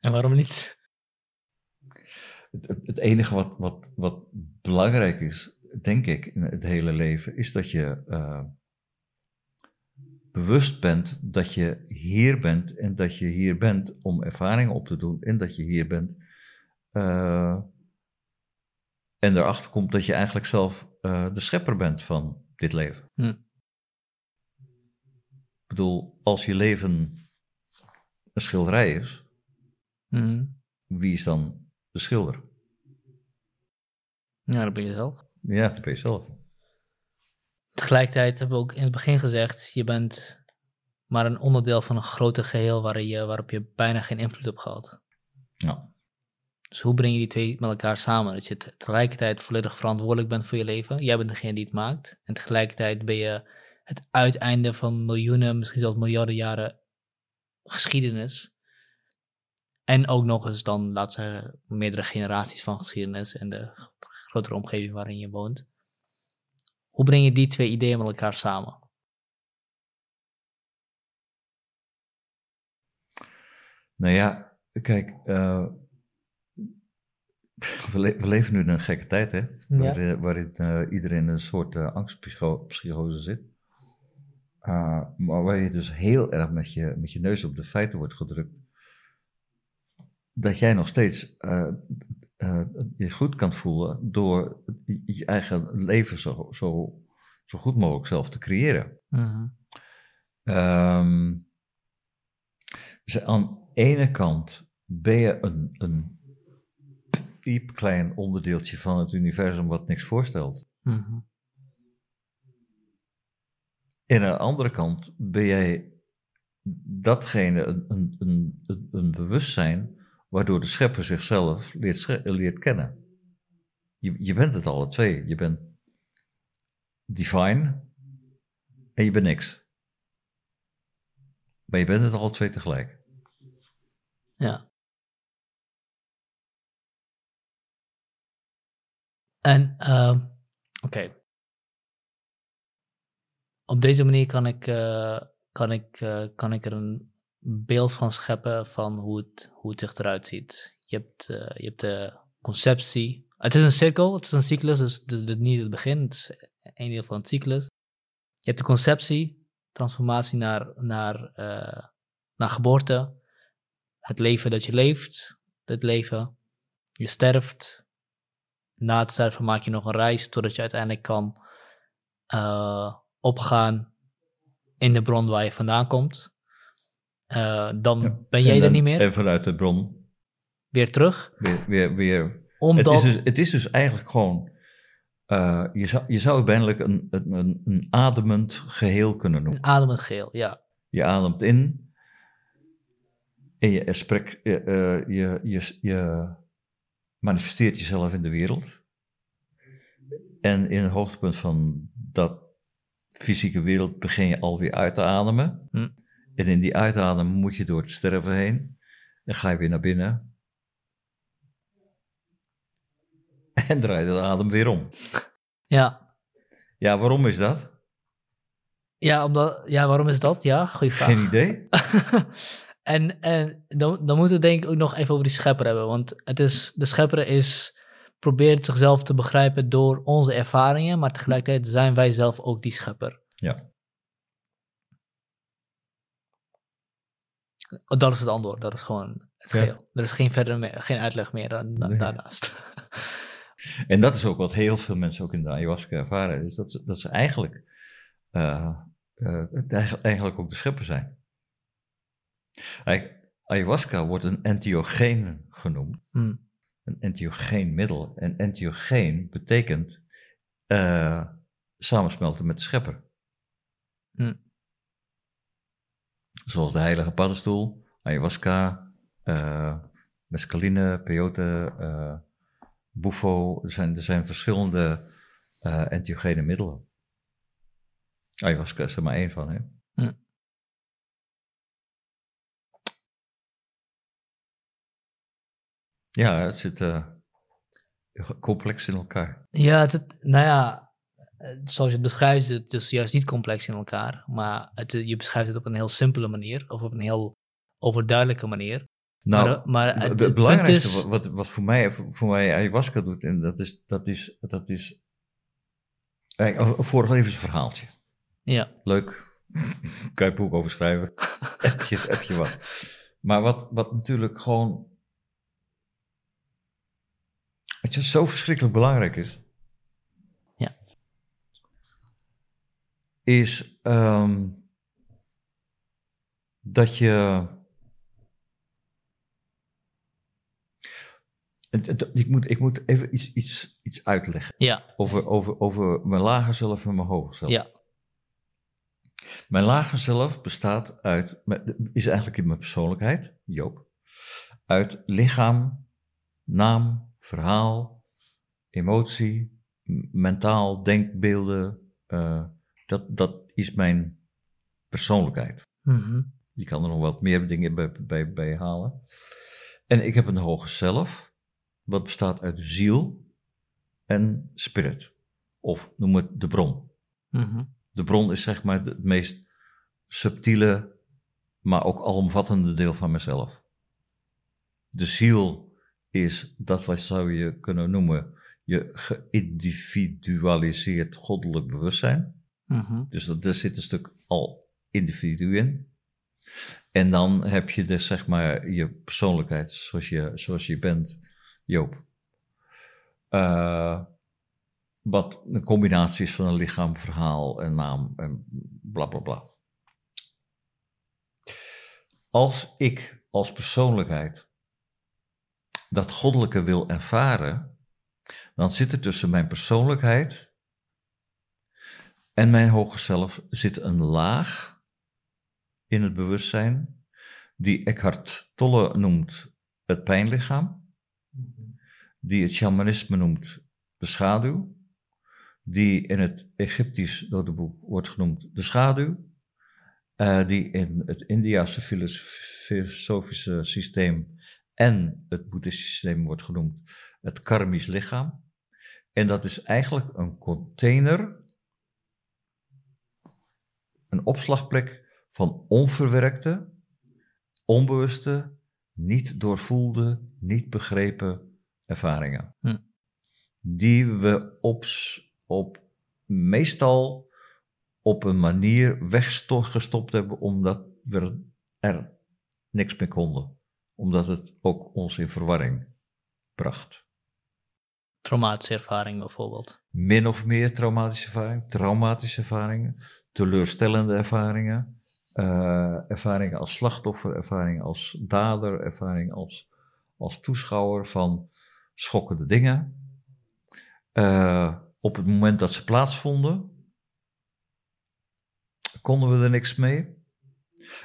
Speaker 1: en waarom niet?
Speaker 2: Het, het- het enige wat, wat, wat belangrijk is, denk ik, in het hele leven, is dat je eh, bewust bent dat je hier bent en dat je hier bent om ervaringen op te doen en dat je hier bent eh, en erachter komt dat je eigenlijk zelf eh, de schepper bent van dit leven.
Speaker 1: Hm.
Speaker 2: Ik bedoel, als je leven een schilderij is,
Speaker 1: Mhm.
Speaker 2: wie is dan de schilder?
Speaker 1: Ja, dat ben je zelf.
Speaker 2: Ja, dat ben je zelf.
Speaker 1: Tegelijkertijd hebben we ook in het begin gezegd, je bent maar een onderdeel van een groter geheel waar je, waarop je bijna geen invloed hebt gehad.
Speaker 2: Ja.
Speaker 1: Dus hoe breng je die twee met elkaar samen? Dat je te- tegelijkertijd volledig verantwoordelijk bent voor je leven. Jij bent degene die het maakt. En tegelijkertijd ben je het uiteinde van miljoenen, misschien zelfs miljarden jaren geschiedenis. En ook nog eens dan, laat zeggen, meerdere generaties van geschiedenis en de grotere omgeving waarin je woont. Hoe breng je die twee ideeën met elkaar samen?
Speaker 2: Nou ja, kijk, eh, we, le- we leven nu in een gekke tijd, hè? Waarin, waarin eh, iedereen een soort eh, angstpsychose zit. Uh, maar waar je dus heel erg met je, met je neus op de feiten wordt gedrukt. Dat jij nog steeds eh, je goed kan voelen door je eigen leven zo, zo, zo goed mogelijk zelf te creëren.
Speaker 1: Mhm.
Speaker 2: Ehm, dus aan de ene kant ben je een, een piep klein onderdeeltje van het universum wat niks voorstelt.
Speaker 1: Mhm.
Speaker 2: En aan de andere kant ben jij datgene, een, een, een, een bewustzijn, waardoor de schepper zichzelf leert, leert kennen. Je, je bent het alle twee. Je bent divine en je bent niks. Maar je bent het alle twee tegelijk.
Speaker 1: Ja. En, uh, oké. Op deze manier kan ik, uh, kan, ik, uh, kan ik er een beeld van scheppen van hoe het, hoe het zich eruit ziet. Je hebt, uh, je hebt de conceptie. Het is een cirkel, het is een cyclus, dus, het is niet het begin, het is een deel van het cyclus. Je hebt de conceptie, transformatie naar, naar, naar geboorte, het leven dat je leeft, het leven. Je sterft. Na het sterven maak je nog een reis totdat je uiteindelijk kan uh, opgaan in de bron waar je vandaan komt. Uh, dan ben jij er niet meer.
Speaker 2: En vanuit de bron.
Speaker 1: Weer terug.
Speaker 2: Weer, weer, weer. Omdat... Het, is dus, het is dus eigenlijk gewoon. Uh, je, zou, je zou het bijna een, een, een ademend geheel kunnen noemen.
Speaker 1: Een ademend geheel, ja.
Speaker 2: Je ademt in, en je, spreekt, je, uh, je, je, je manifesteert jezelf in de wereld. En in het hoogtepunt van dat fysieke wereld begin je alweer uit te ademen. Hm. En in die uitademen moet je door het sterven heen. Dan ga je weer naar binnen. En draai de adem weer om.
Speaker 1: Ja.
Speaker 2: Ja, waarom is dat?
Speaker 1: Ja, omdat, ja waarom is dat? Ja, goede vraag.
Speaker 2: Geen idee.
Speaker 1: En, en dan, dan moeten we denk ik ook nog even over die schepper hebben. Want het is, de schepper is, probeert zichzelf te begrijpen door onze ervaringen, maar tegelijkertijd zijn wij zelf ook die schepper.
Speaker 2: Ja.
Speaker 1: Dat is het antwoord, dat is gewoon het geheel. Er is geen, verder meer, geen uitleg meer dan, daarnaast.
Speaker 2: En dat is ook wat heel veel mensen ook in de ayahuasca ervaren, is dat ze, dat ze eigenlijk, uh, uh, eigenlijk ook de schepper zijn. Ayahuasca wordt een entheogeen genoemd. Hmm. Een entheogeen middel. En entheogeen betekent uh, samensmelten met de schepper. Hmm. Zoals de heilige paddenstoel, ayahuasca, uh, mescaline, peyote, uh, bufo. Er zijn, er zijn verschillende uh, entheogene middelen. Ayahuasca is er maar één van, hè? Hmm. Ja, het zit uh, complex in elkaar.
Speaker 1: Ja, het, nou ja, zoals je het beschrijft, het is juist niet complex in elkaar. Maar het, je beschrijft het op een heel simpele manier, of op een heel overduidelijke manier.
Speaker 2: Nou, maar, maar het, het, belangrijkste is... wat, wat voor mij, voor mij ayahuasca doet, en dat is, dat is, dat is een vorig levensverhaaltje.
Speaker 1: Ja.
Speaker 2: Leuk. kan je boek over schrijven. heb, je, heb je wat. Maar wat, wat natuurlijk gewoon Weet je, zo verschrikkelijk belangrijk is.
Speaker 1: Ja.
Speaker 2: Is um, dat je. Ik moet, ik moet even iets, iets, iets uitleggen.
Speaker 1: Ja.
Speaker 2: Over, over, over mijn lager zelf en mijn hoger zelf.
Speaker 1: Ja.
Speaker 2: Mijn lager zelf bestaat uit, is eigenlijk in mijn persoonlijkheid, Joop, uit lichaam, naam, verhaal, emotie, mentaal, denkbeelden. Uh, dat, dat is mijn persoonlijkheid.
Speaker 1: Mm
Speaker 2: Je kan er nog wat meer dingen bij, bij, bij halen. En ik heb een hoger zelf, wat bestaat uit ziel en spirit. Of noem het de bron.
Speaker 1: Mm
Speaker 2: De bron is zeg maar het meest subtiele, maar ook alomvattende deel van mezelf. De ziel is dat wat zou je kunnen noemen je geïndividualiseerd goddelijk bewustzijn.
Speaker 1: Mhm.
Speaker 2: Dus dat, er zit een stuk al individu in. En dan heb je dus zeg maar je persoonlijkheid zoals je, zoals je bent, Joop. Uh, wat een combinatie is van een lichaam, verhaal en naam en bla bla bla. Als ik als persoonlijkheid dat goddelijke wil ervaren, dan zit er tussen mijn persoonlijkheid en mijn hoge zelf zit een laag in het bewustzijn, die Eckhart Tolle noemt het pijnlichaam, die het shamanisme noemt de schaduw, die in het Egyptisch dodeboek wordt genoemd de schaduw, uh, die in het Indiase filosofische systeem en het boeddhistische systeem wordt genoemd het karmisch lichaam. En dat is eigenlijk een container, een opslagplek van onverwerkte, onbewuste, niet doorvoelde, niet begrepen ervaringen. Hm. Die we op, op meestal op een manier weggestopt hebben omdat we er niks meer konden. Omdat het ook ons in verwarring bracht.
Speaker 1: Traumatische ervaring bijvoorbeeld.
Speaker 2: Min of meer traumatische ervaring, traumatische ervaringen, teleurstellende ervaringen, uh, ervaringen als slachtoffer, ervaringen als dader, ervaringen als, als toeschouwer van schokkende dingen. Uh, op het moment dat ze plaatsvonden, konden we er niks mee.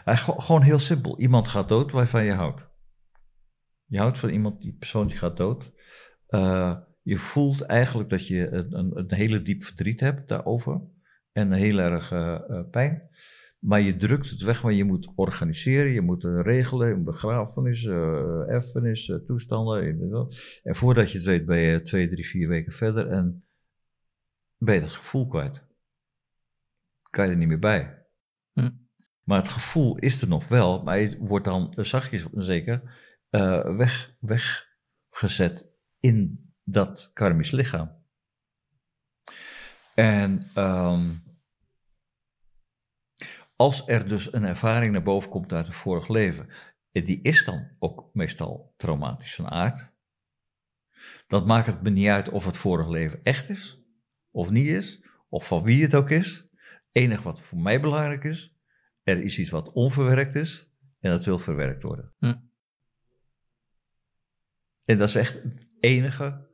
Speaker 2: gewoon heel simpel. Iemand gaat dood waarvan je houdt. Je houdt van iemand, die persoon die gaat dood. Uh, je voelt eigenlijk dat je een, een, een, hele diep verdriet hebt daarover. En heel erg uh, pijn. Maar je drukt het weg, maar je moet organiseren, je moet regelen, een begrafenis, uh, erfenis, toestanden. En voordat je het weet ben je twee, drie, vier weken verder en ben je het gevoel kwijt kan je er niet meer bij. Hm. Maar het gevoel is er nog wel, maar het wordt dan zachtjes zeker uh, weg, weggezet in dat karmisch lichaam. En um, als er dus een ervaring naar boven komt uit een vorig leven, die is dan ook meestal traumatisch van aard. Dat maakt het me niet uit of het vorige leven echt is, of niet is, of van wie het ook is enig wat voor mij belangrijk is, er is iets wat onverwerkt is en dat wil verwerkt worden. Hm. En dat is echt het enige.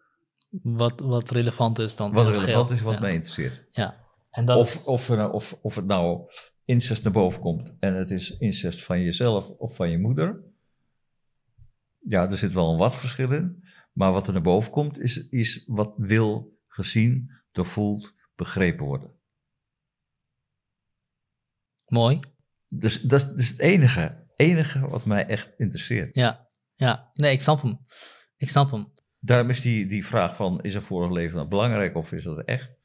Speaker 1: Wat, wat relevant is dan.
Speaker 2: Wat relevant is, wat mij interesseert.
Speaker 1: Ja.
Speaker 2: En dat of, of, of, of het nou incest naar boven komt en het is incest van jezelf of van je moeder. Ja, er zit wel een wat verschil in. Maar wat er naar boven komt, is, is wat wil gezien, doorvoeld, begrepen worden.
Speaker 1: Mooi.
Speaker 2: Dus dat is, dat is het enige, enige wat mij echt interesseert.
Speaker 1: Ja, ja. Nee, ik snap hem. Ik snap hem.
Speaker 2: Daarom is die, die vraag van, is een vorig leven nou belangrijk of is dat echt?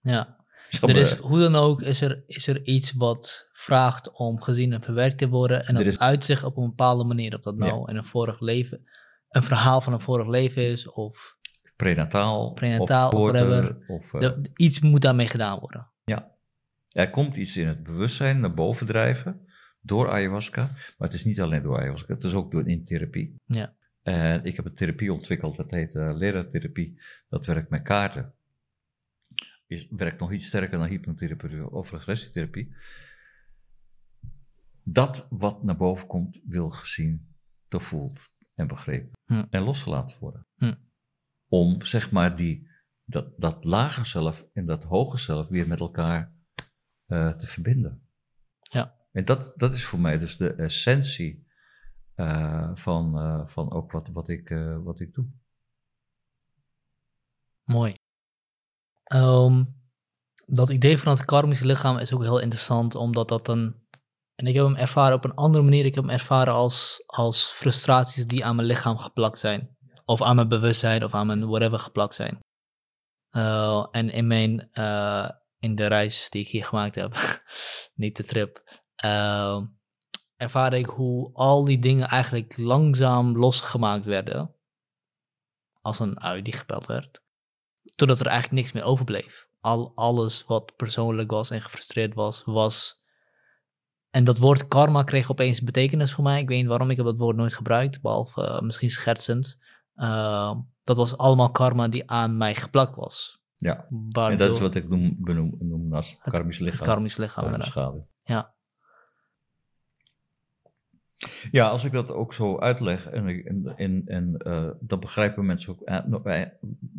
Speaker 1: Ja. Er is, hoe dan ook, is er, is er iets wat vraagt om gezien en verwerkt te worden. En dat is... uitzicht op een bepaalde manier. Of dat nou in een vorig leven, een verhaal van een vorig leven is. Of
Speaker 2: prenataal.
Speaker 1: Prenataal of, whatever. Of, uh... iets moet daarmee gedaan worden.
Speaker 2: Ja. Er komt iets in het bewustzijn naar boven drijven door ayahuasca. Maar het is niet alleen door ayahuasca, het is ook door in therapie.
Speaker 1: Ja.
Speaker 2: En ik heb een therapie ontwikkeld, dat heet uh, leraartherapie. Dat werkt met kaarten. Is, werkt nog iets sterker dan hypnotherapie of regressietherapie. Dat wat naar boven komt, wil gezien, gevoeld en begrepen. Hm. En losgelaten worden. Hm. Om zeg maar die, dat, dat lage zelf en dat hoge zelf weer met elkaar uh, te verbinden.
Speaker 1: Ja.
Speaker 2: En dat, dat is voor mij dus de essentie uh, van, uh, van ook wat, wat, ik, wat ik doe.
Speaker 1: Mooi. Um, dat idee van het karmische lichaam is ook heel interessant, omdat dat een. En ik heb hem ervaren op een andere manier. Ik heb hem ervaren als, als frustraties die aan mijn lichaam geplakt zijn. Of aan mijn bewustzijn of aan mijn whatever geplakt zijn. En in mijn in de reis die ik hier gemaakt heb, niet de trip, uh, ervaarde ik hoe al die dingen eigenlijk langzaam losgemaakt werden. Als een ui die gepeld werd. Totdat er eigenlijk niks meer overbleef. Al, alles wat persoonlijk was en gefrustreerd was, was. En dat woord karma kreeg opeens betekenis voor mij. Ik weet niet waarom, ik heb dat woord nooit gebruikt, behalve uh, misschien schertsend. Uh, dat was allemaal karma die aan mij geplakt was.
Speaker 2: Ja, en dat is wat ik noem, benoem, noem als karmisch lichaam.
Speaker 1: Het karmisch lichaam,
Speaker 2: schade.
Speaker 1: Ja.
Speaker 2: Ja, als ik dat ook zo uitleg, en, en, en, en uh, dan begrijpen mensen ook uh,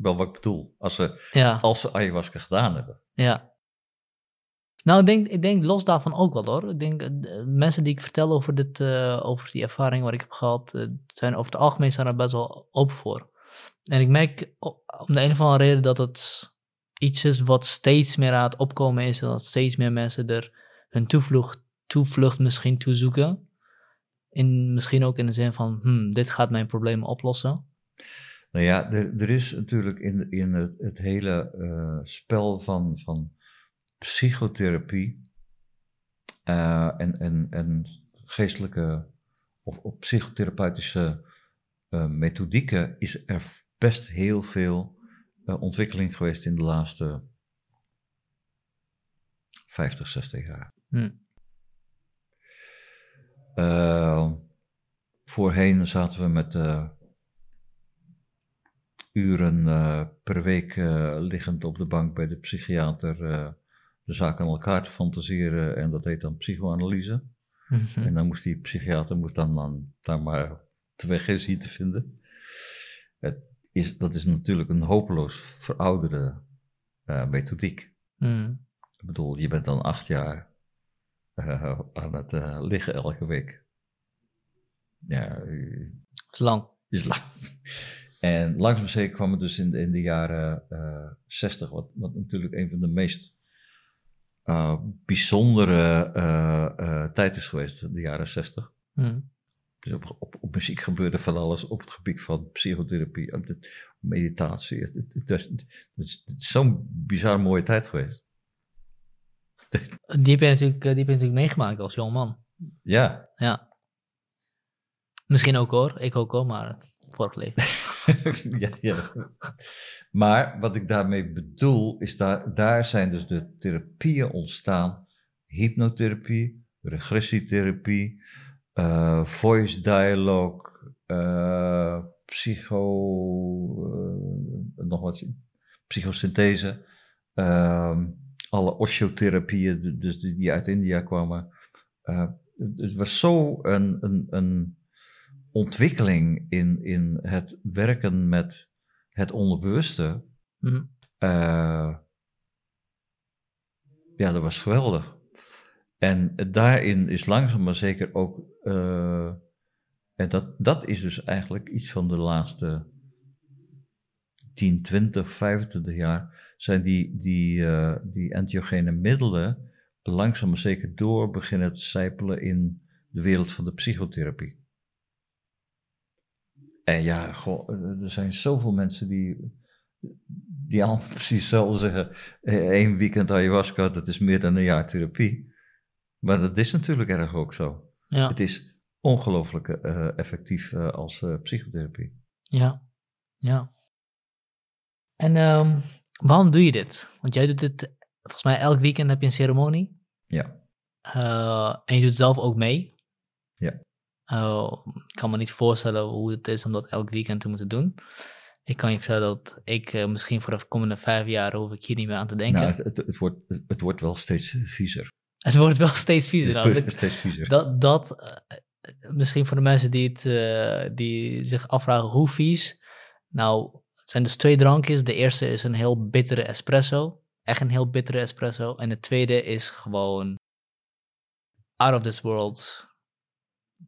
Speaker 2: wel wat ik bedoel. Als ze,
Speaker 1: ja.
Speaker 2: als ze ayahuasca gedaan hebben.
Speaker 1: Ja. Nou, ik denk, ik denk los daarvan ook wel hoor. Ik denk, uh, mensen die ik vertel over, dit, uh, over die ervaring wat ik heb gehad, zijn over het algemeen zijn er best wel open voor. En ik merk om de een of andere reden dat het iets is wat steeds meer aan het opkomen is. En dat steeds meer mensen er hun toevlucht, toevlucht misschien toezoeken. In, misschien ook in de zin van, hmm, dit gaat mijn problemen oplossen.
Speaker 2: Nou ja, er, er is natuurlijk in, in het, het hele uh, spel van, van psychotherapie uh, en, en, en geestelijke of, of psychotherapeutische uh, methodieken is er best heel veel ontwikkeling geweest in de laatste 50, 60 jaar. Hmm. Voorheen zaten we met uren uh, per week uh, liggend op de bank bij de psychiater uh, de zaak aan elkaar te fantaseren en dat heet dan psychoanalyse. Mm -hmm. En dan moest die psychiater moest dan, dan daar maar de weg is hier te vinden. Het is, dat is natuurlijk een hopeloos verouderde methodiek. Mm. Ik bedoel, je bent dan acht jaar aan het liggen elke week. Ja,
Speaker 1: is lang.
Speaker 2: Is lang. En langzaam zeker kwam het dus in de, in de jaren uh, 60, wat, wat natuurlijk een van de meest bijzondere tijd is geweest, de jaren 60. Mm. Dus op, op, op, muziek gebeurde van alles, op het gebied van psychotherapie, meditatie. Het, het, het, het is, is zo'n bizar mooie tijd geweest.
Speaker 1: Die heb je natuurlijk, die heb je natuurlijk meegemaakt als man.
Speaker 2: Ja.
Speaker 1: Ja. Misschien ook hoor, ik ook hoor, maar vorig leven.
Speaker 2: ja, ja. Maar wat ik daarmee bedoel, is daar, daar zijn dus de therapieën ontstaan. Hypnotherapie, regressietherapie, uh, voice dialogue, uh, psycho, uh, nog wat, psychosynthese, ehm, alle osteotherapieën, dus die, die uit India kwamen. het was zo een, een, een ontwikkeling in, in het werken met het onderbewuste. Mm. Uh, ja, dat was geweldig. En daarin is langzaam maar zeker ook. Uh, en dat, dat is dus eigenlijk iets van de laatste 10, 20, 25 jaar. Zijn die, die, uh, die entheogene middelen langzaam maar zeker door beginnen te sijpelen in de wereld van de psychotherapie. En ja, goh, er zijn zoveel mensen die, die allemaal precies hetzelfde zeggen. Eh, weekend ayahuasca, dat is meer dan een jaar therapie. Maar dat is natuurlijk erg ook zo. Ja. Het is ongelooflijk uh, effectief uh, als uh, psychotherapie.
Speaker 1: Ja, ja. En um, waarom doe je dit? Want jij doet het, volgens mij elk weekend heb je een ceremonie.
Speaker 2: Ja.
Speaker 1: en je doet zelf ook mee.
Speaker 2: Ja.
Speaker 1: Uh, ik kan me niet voorstellen hoe het is om dat elk weekend te moeten doen. Ik kan je vertellen dat ik uh, misschien voor de komende vijf jaar hoef ik hier niet meer aan te denken.
Speaker 2: Nou, het, het, het, wordt, het wordt wel steeds viezer.
Speaker 1: Het wordt wel steeds viezer.
Speaker 2: Het nou, steeds viezer.
Speaker 1: Dat, dat uh, misschien voor de mensen die, het, die zich afvragen hoe vies. Nou, het zijn dus twee drankjes. De eerste is een heel bittere espresso. Echt een heel bittere espresso. En de tweede is gewoon out of this world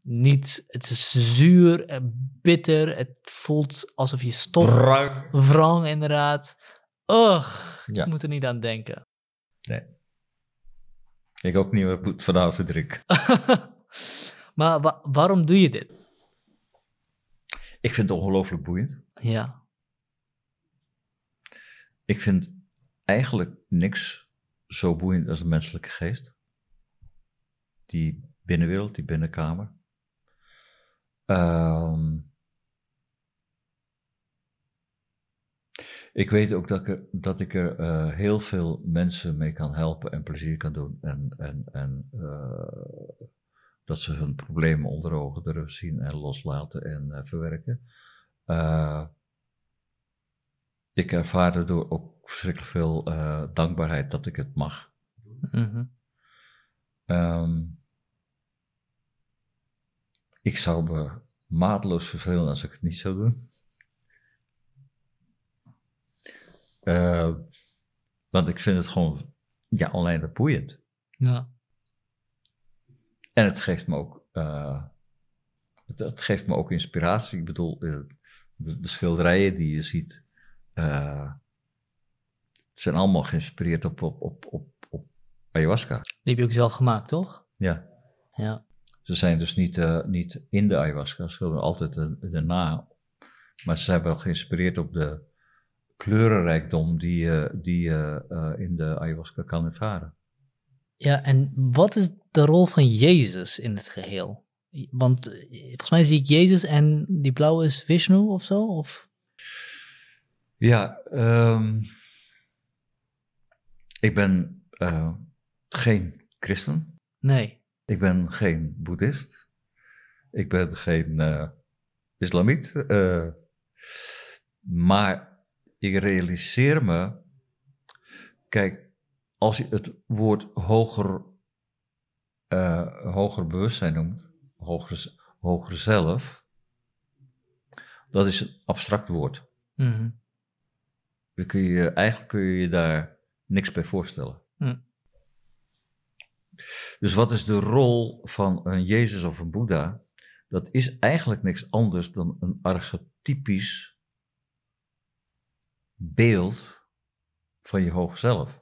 Speaker 1: niet, het is zuur en bitter. Het voelt alsof je stof...
Speaker 2: Wrang.
Speaker 1: Wrang, inderdaad. Ugh, ja. ik moet er niet aan denken.
Speaker 2: Nee. Ik ook niet, maar het vanavond verdruk.
Speaker 1: maar wa waarom doe je dit?
Speaker 2: Ik vind het ongelooflijk boeiend.
Speaker 1: Ja.
Speaker 2: Ik vind eigenlijk niks zo boeiend als de menselijke geest. Die binnenwereld, die binnenkamer. Um, ik weet ook dat ik er, dat ik er uh, heel veel mensen mee kan helpen en plezier kan doen. En, en, en uh, dat ze hun problemen onder ogen durven zien en loslaten en uh, verwerken. Ik ervaar daardoor ook verschrikkelijk veel dankbaarheid dat ik het mag. Mm -hmm. um, ik zou me maatloos vervelen als ik het niet zou doen. Uh, want ik vind het gewoon ja, alleen boeiend.
Speaker 1: Ja.
Speaker 2: En het geeft me ook, uh, het, het, geeft me ook inspiratie. Ik bedoel, de, de schilderijen die je ziet, uh, zijn allemaal geïnspireerd op, op, op, op, op ayahuasca. Die
Speaker 1: heb je ook zelf gemaakt, toch?
Speaker 2: Ja.
Speaker 1: Ja.
Speaker 2: Ze zijn dus niet, uh, niet in de ayahuasca, ze schilderen altijd erna. Maar ze zijn wel geïnspireerd op de kleurenrijkdom die je die, uh, in de ayahuasca kan ervaren.
Speaker 1: Ja, en wat is de rol van Jezus in het geheel? Want volgens mij zie ik Jezus en die blauwe is Vishnu of zo? Of?
Speaker 2: Ja, um, ik ben uh, geen christen.
Speaker 1: Nee.
Speaker 2: Ik ben geen boeddhist. Ik ben geen uh, islamiet. Uh, maar ik realiseer me, kijk, als je het woord hoger, hoger bewustzijn noemt, hoger, hoger zelf, dat is een abstract woord.
Speaker 1: Mm -hmm.
Speaker 2: Kun je, eigenlijk kun je je daar niks bij voorstellen.
Speaker 1: Hm.
Speaker 2: Dus wat is de rol van een Jezus of een Boeddha? Dat is eigenlijk niks anders dan een archetypisch beeld van je hoog zelf.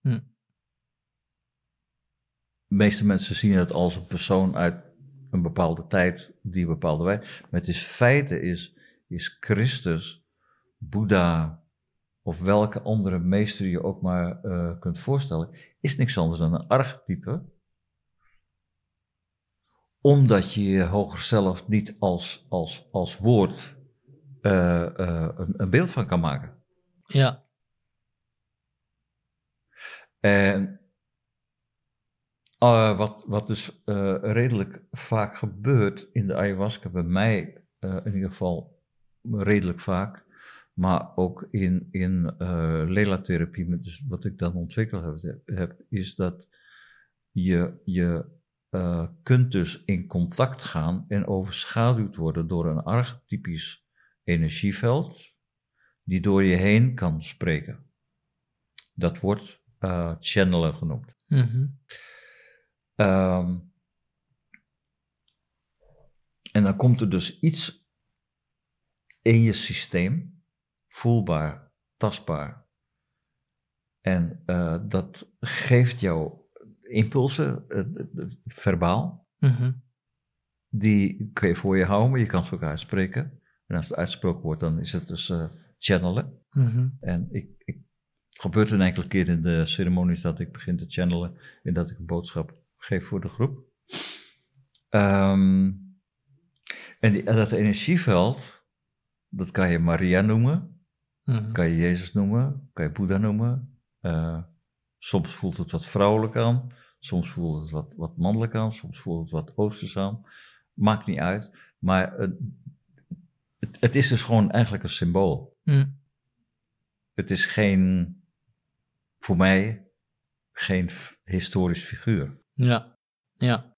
Speaker 1: Hm.
Speaker 2: De meeste mensen zien het als een persoon uit een bepaalde tijd die een bepaalde wijze. Maar het is feite is, is Christus, Boeddha, of welke andere meester je ook maar uh, kunt voorstellen, is niks anders dan een archetype. Omdat je je hoger zelf niet als, als, als woord uh, uh, een, een, beeld van kan maken.
Speaker 1: Ja.
Speaker 2: En wat, wat dus redelijk vaak gebeurt in de ayahuasca, bij mij in ieder geval redelijk vaak, maar ook in, in uh, Lela-therapie, dus wat ik dan ontwikkeld heb, heb is dat je, je uh, kunt dus in contact gaan en overschaduwd worden door een archetypisch energieveld, die door je heen kan spreken. Dat wordt uh, channelen genoemd.
Speaker 1: Mm -hmm.
Speaker 2: um, en dan komt er dus iets in je systeem voelbaar, tastbaar. En uh, dat geeft jou impulsen, uh, verbaal.
Speaker 1: Mm -hmm.
Speaker 2: Die kun je voor je houden, maar je kan ze ook uitspreken. En als het uitgesproken wordt, dan is het dus uh, channelen.
Speaker 1: Mm -hmm.
Speaker 2: En ik, ik, het gebeurt een enkele keer in de ceremonies dat ik begin te channelen en dat ik een boodschap geef voor de groep. Um, en, die, en dat energieveld, dat kan je Maria noemen.
Speaker 1: Mhm.
Speaker 2: Kan je Jezus noemen, kan je Boeddha noemen. Uh, soms voelt het wat vrouwelijk aan, soms voelt het wat, wat mannelijk aan, soms voelt het wat oosters aan. Maakt niet uit, maar uh, het, het, is dus gewoon eigenlijk een symbool.
Speaker 1: Mm.
Speaker 2: Het is geen, voor mij, geen historisch figuur.
Speaker 1: Ja, ja.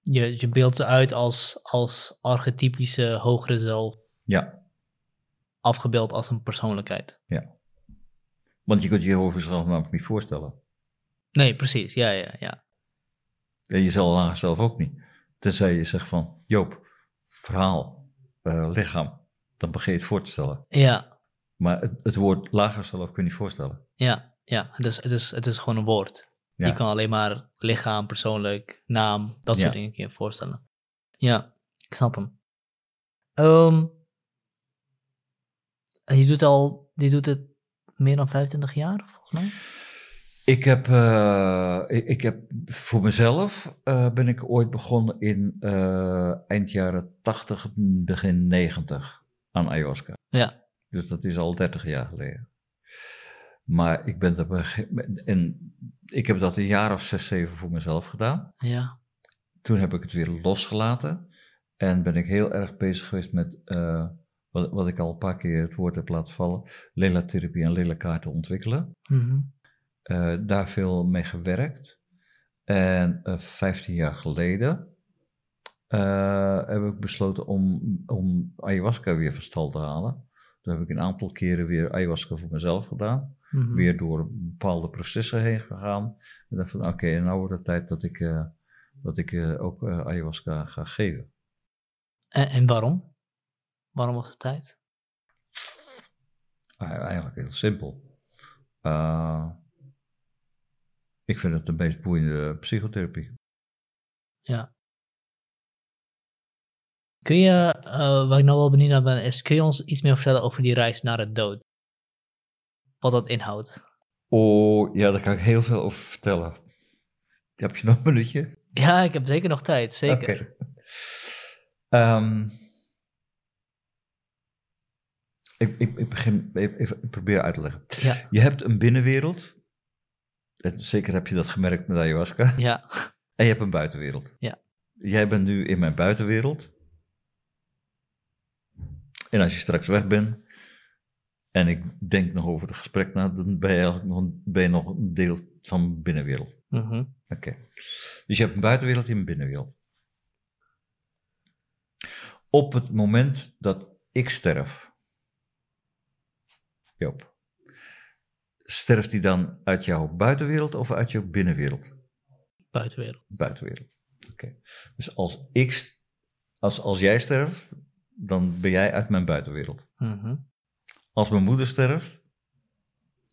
Speaker 1: Je, je beeldt ze uit als, als archetypische hogere zelf.
Speaker 2: Ja
Speaker 1: afgebeeld als een persoonlijkheid.
Speaker 2: Ja. Want je kunt je jezelf namelijk niet voorstellen.
Speaker 1: Nee, precies. Ja, ja, ja.
Speaker 2: En je zal zelf ook niet. Tenzij je zegt van, Joop, verhaal, uh, lichaam, dan begin je het voor te stellen.
Speaker 1: Ja.
Speaker 2: Maar het, het woord lager zelf kun je niet voorstellen.
Speaker 1: Ja, ja. Het, is, het, is, het is gewoon een woord.
Speaker 2: Ja.
Speaker 1: Je kan alleen maar lichaam, persoonlijk, naam, dat soort
Speaker 2: Ja.
Speaker 1: dingen kun je voorstellen. Ja, ik snap hem. Ehm, en je doet al, je doet het meer dan 25 jaar, volgens mij?
Speaker 2: Ik heb, eh, ik, ik heb voor mezelf eh, ben ik ooit begonnen in eh, eind jaren 80, begin 90 aan ayahuasca.
Speaker 1: Ja.
Speaker 2: Dus dat is al 30 jaar geleden. Maar ik ben er en ik heb dat een jaar of zes, zeven voor mezelf gedaan.
Speaker 1: Ja.
Speaker 2: Toen heb ik het weer losgelaten en ben ik heel erg bezig geweest met wat, wat ik al een paar keer het woord heb laten vallen, lela-therapie en lela-kaarten ontwikkelen.
Speaker 1: Mhm.
Speaker 2: Eh, daar veel mee gewerkt. En uh, 15 jaar geleden uh, heb ik besloten om, om ayahuasca weer van stal te halen. Toen heb ik een aantal keren weer ayahuasca voor mezelf gedaan. mhm. weer door bepaalde processen heen gegaan. En dacht van, oké, okay, nou wordt het tijd dat ik, dat ik ook ayahuasca ga geven.
Speaker 1: En, en, waarom? Waarom was het tijd?
Speaker 2: Eigenlijk heel simpel. ik vind het de meest boeiende psychotherapie.
Speaker 1: Ja. Kun je, uh, waar ik nou wel benieuwd naar ben, is kun je ons iets meer vertellen over die reis naar het dood? Wat dat inhoudt?
Speaker 2: Oh, ja, daar kan ik heel veel over vertellen. Heb je nog een minuutje?
Speaker 1: Ja, ik heb zeker nog tijd, zeker. Okay.
Speaker 2: Um, ik, ik, ik, begin even, ik probeer uit te leggen.
Speaker 1: Ja.
Speaker 2: Je hebt een binnenwereld. Zeker heb je dat gemerkt met ayahuasca.
Speaker 1: Ja.
Speaker 2: En je hebt een buitenwereld.
Speaker 1: Ja.
Speaker 2: Jij bent nu in mijn buitenwereld. En als je straks weg bent, en ik denk nog over het gesprek na, dan ben je eigenlijk nog een, ben je nog een deel van binnenwereld.
Speaker 1: Mhm.
Speaker 2: Oké. Dus je hebt een buitenwereld en een binnenwereld. Op het moment dat ik sterf, Joop, sterft die dan uit jouw buitenwereld of uit jouw binnenwereld?
Speaker 1: Buitenwereld.
Speaker 2: Buitenwereld. Oké. Dus als ik, als, als jij sterft, dan ben jij uit mijn buitenwereld.
Speaker 1: Mhm.
Speaker 2: Als mijn moeder sterft,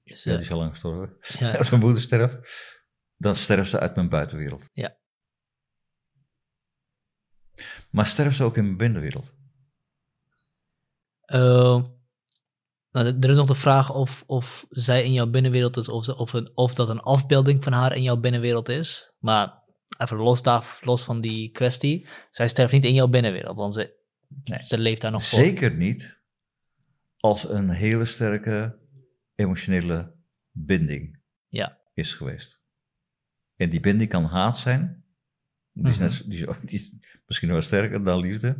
Speaker 1: is,
Speaker 2: ja, die is al lang gestorven. Als mijn moeder sterft, dan sterft ze uit mijn buitenwereld.
Speaker 1: Ja.
Speaker 2: Maar sterft ze ook in mijn binnenwereld?
Speaker 1: Uh, nou, er is nog de vraag of, of zij in jouw binnenwereld is, of, of, een, of dat een afbeelding van haar in jouw binnenwereld is. Maar even los, daar, los van die kwestie, zij sterft niet in jouw binnenwereld, want ze, nee. ze leeft daar nog
Speaker 2: voor. Zeker niet als een hele sterke emotionele binding
Speaker 1: ja.
Speaker 2: is geweest. En die binding kan haat zijn. Die is, net, die is, die is misschien wel sterker dan liefde.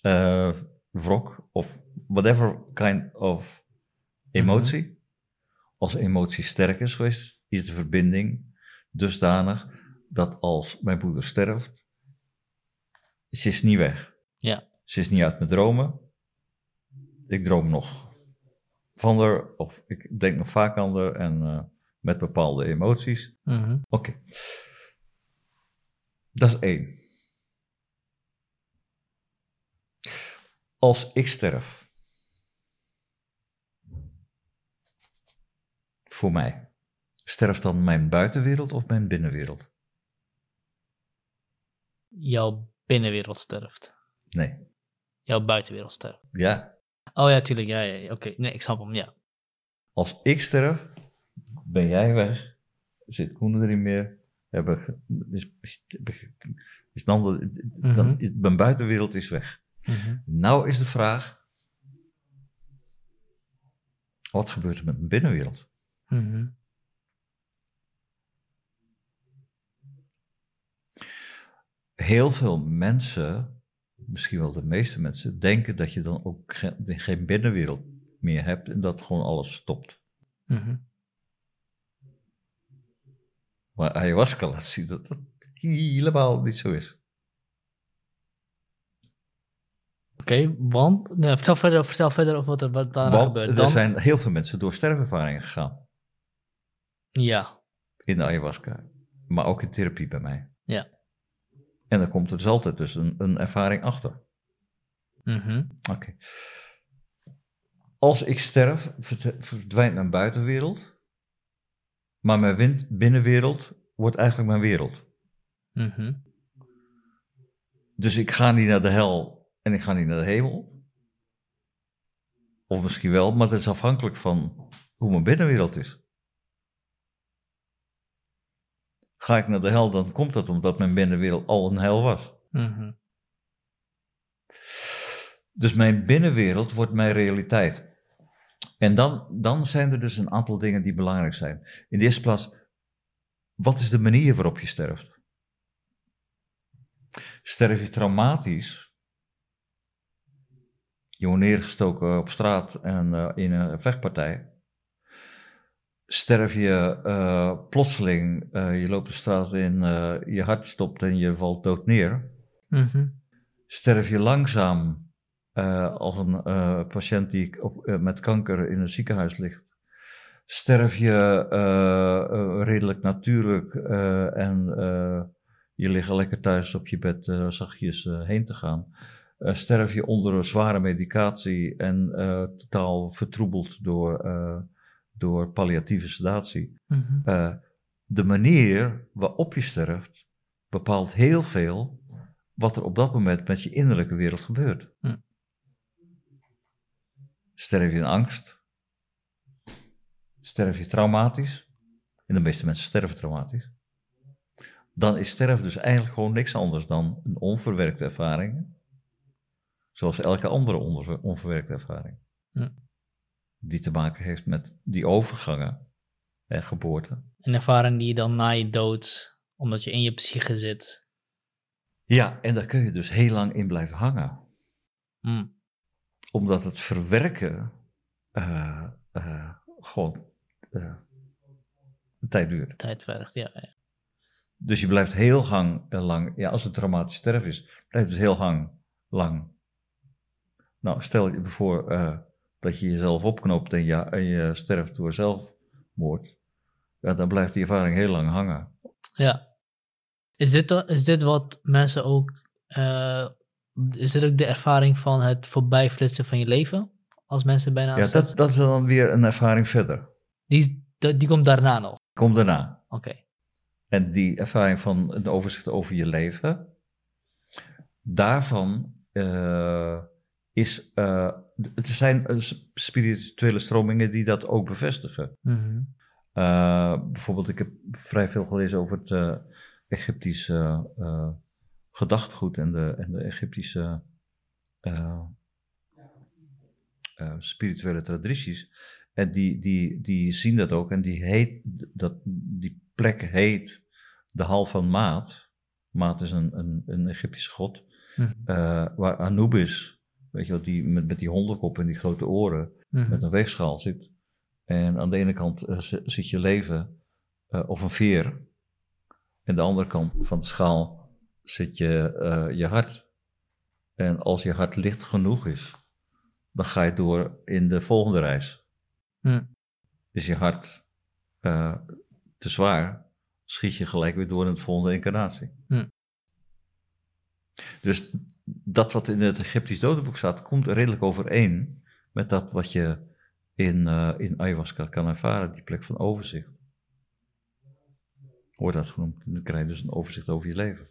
Speaker 2: Uh, wrok of whatever kind of emotie. Mm -hmm. Als emotie sterk is geweest, is de verbinding dusdanig dat als mijn moeder sterft, ze is niet weg.
Speaker 1: Ja.
Speaker 2: Ze is niet uit mijn dromen. Ik droom nog van haar, of ik denk nog vaak aan haar en uh, met bepaalde emoties.
Speaker 1: Mm -hmm.
Speaker 2: Oké. Okay. Dat is één. Als ik sterf, voor mij, sterft dan mijn buitenwereld of mijn binnenwereld?
Speaker 1: Jouw binnenwereld sterft.
Speaker 2: Nee.
Speaker 1: Jouw buitenwereld sterft.
Speaker 2: Ja.
Speaker 1: Oh ja, tuurlijk. Ja, ja, Oké, nee, ik snap hem, ja.
Speaker 2: Als ik sterf, ben jij weg. Zit Koen er niet meer. Hebben, is, is dan, mm dan is, mijn buitenwereld is weg.
Speaker 1: Mm -hmm.
Speaker 2: Nou is de vraag, wat gebeurt er met mijn binnenwereld?
Speaker 1: Mm -hmm.
Speaker 2: Heel veel mensen, misschien wel de meeste mensen, denken dat je dan ook geen, geen binnenwereld meer hebt en dat gewoon alles stopt.
Speaker 1: -hmm.
Speaker 2: Maar ayahuasca laat zien dat dat helemaal niet zo is.
Speaker 1: Oké, okay, want nee, vertel, verder, vertel verder over wat er wat daarna.
Speaker 2: Er zijn heel veel mensen door sterfervaringen gegaan.
Speaker 1: Ja.
Speaker 2: In de ayahuasca. Maar ook in therapie bij mij.
Speaker 1: Ja.
Speaker 2: En dan komt er dus altijd dus een, een ervaring achter.
Speaker 1: Mm -hmm.
Speaker 2: Oké. Okay. Als ik sterf, verdwijnt mijn buitenwereld. Maar mijn binnenwereld wordt eigenlijk mijn wereld.
Speaker 1: Mm -hmm.
Speaker 2: Dus ik ga niet naar de hel en ik ga niet naar de hemel. Of misschien wel, maar dat is afhankelijk van hoe mijn binnenwereld is. Ga ik naar de hel, dan komt dat omdat mijn binnenwereld al een hel was.
Speaker 1: Mm -hmm.
Speaker 2: Dus mijn binnenwereld wordt mijn realiteit. En dan, dan zijn er dus een aantal dingen die belangrijk zijn. In de eerste plaats, wat is de manier waarop je sterft? Sterf je traumatisch? Je wordt neergestoken op straat en uh, in een vechtpartij. Sterf je uh, plotseling, uh, je loopt de straat in, je hart stopt en je valt dood neer.
Speaker 1: Mm -hmm.
Speaker 2: Sterf je langzaam als een patiënt die op, met kanker in een ziekenhuis ligt, sterf je redelijk natuurlijk en je ligt lekker thuis op je bed zachtjes heen te gaan. Sterf je onder een zware medicatie en totaal vertroebeld door, door palliatieve sedatie.
Speaker 1: Mhm.
Speaker 2: de manier waarop je sterft bepaalt heel veel wat er op dat moment met je innerlijke wereld gebeurt. Sterf je in angst? Sterf je traumatisch? En de meeste mensen sterven traumatisch. Dan is sterven dus eigenlijk gewoon niks anders dan een onverwerkte ervaring. Zoals elke andere onverwerkte ervaring. Die te maken heeft met die overgangen en geboorte.
Speaker 1: Een ervaring die je dan na je dood, omdat je in je psyche zit.
Speaker 2: Ja, en daar kun je dus heel lang in blijven hangen.
Speaker 1: Hm.
Speaker 2: Omdat het verwerken uh, uh, gewoon uh, tijd duurt.
Speaker 1: Tijd vergt, ja, ja.
Speaker 2: Dus je blijft heel hang, lang, ja, als het traumatisch sterf is, blijft dus heel hang, lang. Nou, stel je voor dat je jezelf opknopt en je, en je sterft door zelfmoord. Ja, dan blijft die ervaring heel lang hangen.
Speaker 1: Ja. Is dit, is dit wat mensen ook. Uh, is dit ook de ervaring van het voorbijflitsen van je leven? Als mensen bijna.
Speaker 2: Ja, dat, dat is dan weer een ervaring verder.
Speaker 1: Die, die, die komt daarna nog?
Speaker 2: Komt daarna.
Speaker 1: Oké.
Speaker 2: En die ervaring van het overzicht over je leven, daarvan uh, is. Uh, het zijn spirituele stromingen die dat ook bevestigen.
Speaker 1: Mm
Speaker 2: bijvoorbeeld, ik heb vrij veel gelezen over het Egyptische uh, gedachtegoed en de, en de Egyptische spirituele tradities. En die, die, die zien dat ook en die, heet, dat, die plek heet de hal van Maat. Maat is een, een, een Egyptische god.
Speaker 1: Mm.
Speaker 2: waar Anubis, weet je wel, die met, met die hondenkop en die grote oren,
Speaker 1: mm.
Speaker 2: met een weegschaal zit. En aan de ene kant zit je leven of een veer. En de andere kant van de schaal zit je, uh, je hart. En als je hart licht genoeg is, dan ga je door in de volgende reis.
Speaker 1: Hm.
Speaker 2: Is je hart uh, te zwaar, schiet je gelijk weer door in de volgende incarnatie.
Speaker 1: Hm.
Speaker 2: Dus dat wat in het Egyptisch dodenboek staat, komt redelijk overeen met dat wat je in, uh, in ayahuasca kan ervaren, die plek van overzicht wordt dat genoemd. Dan krijg je dus een overzicht over je leven.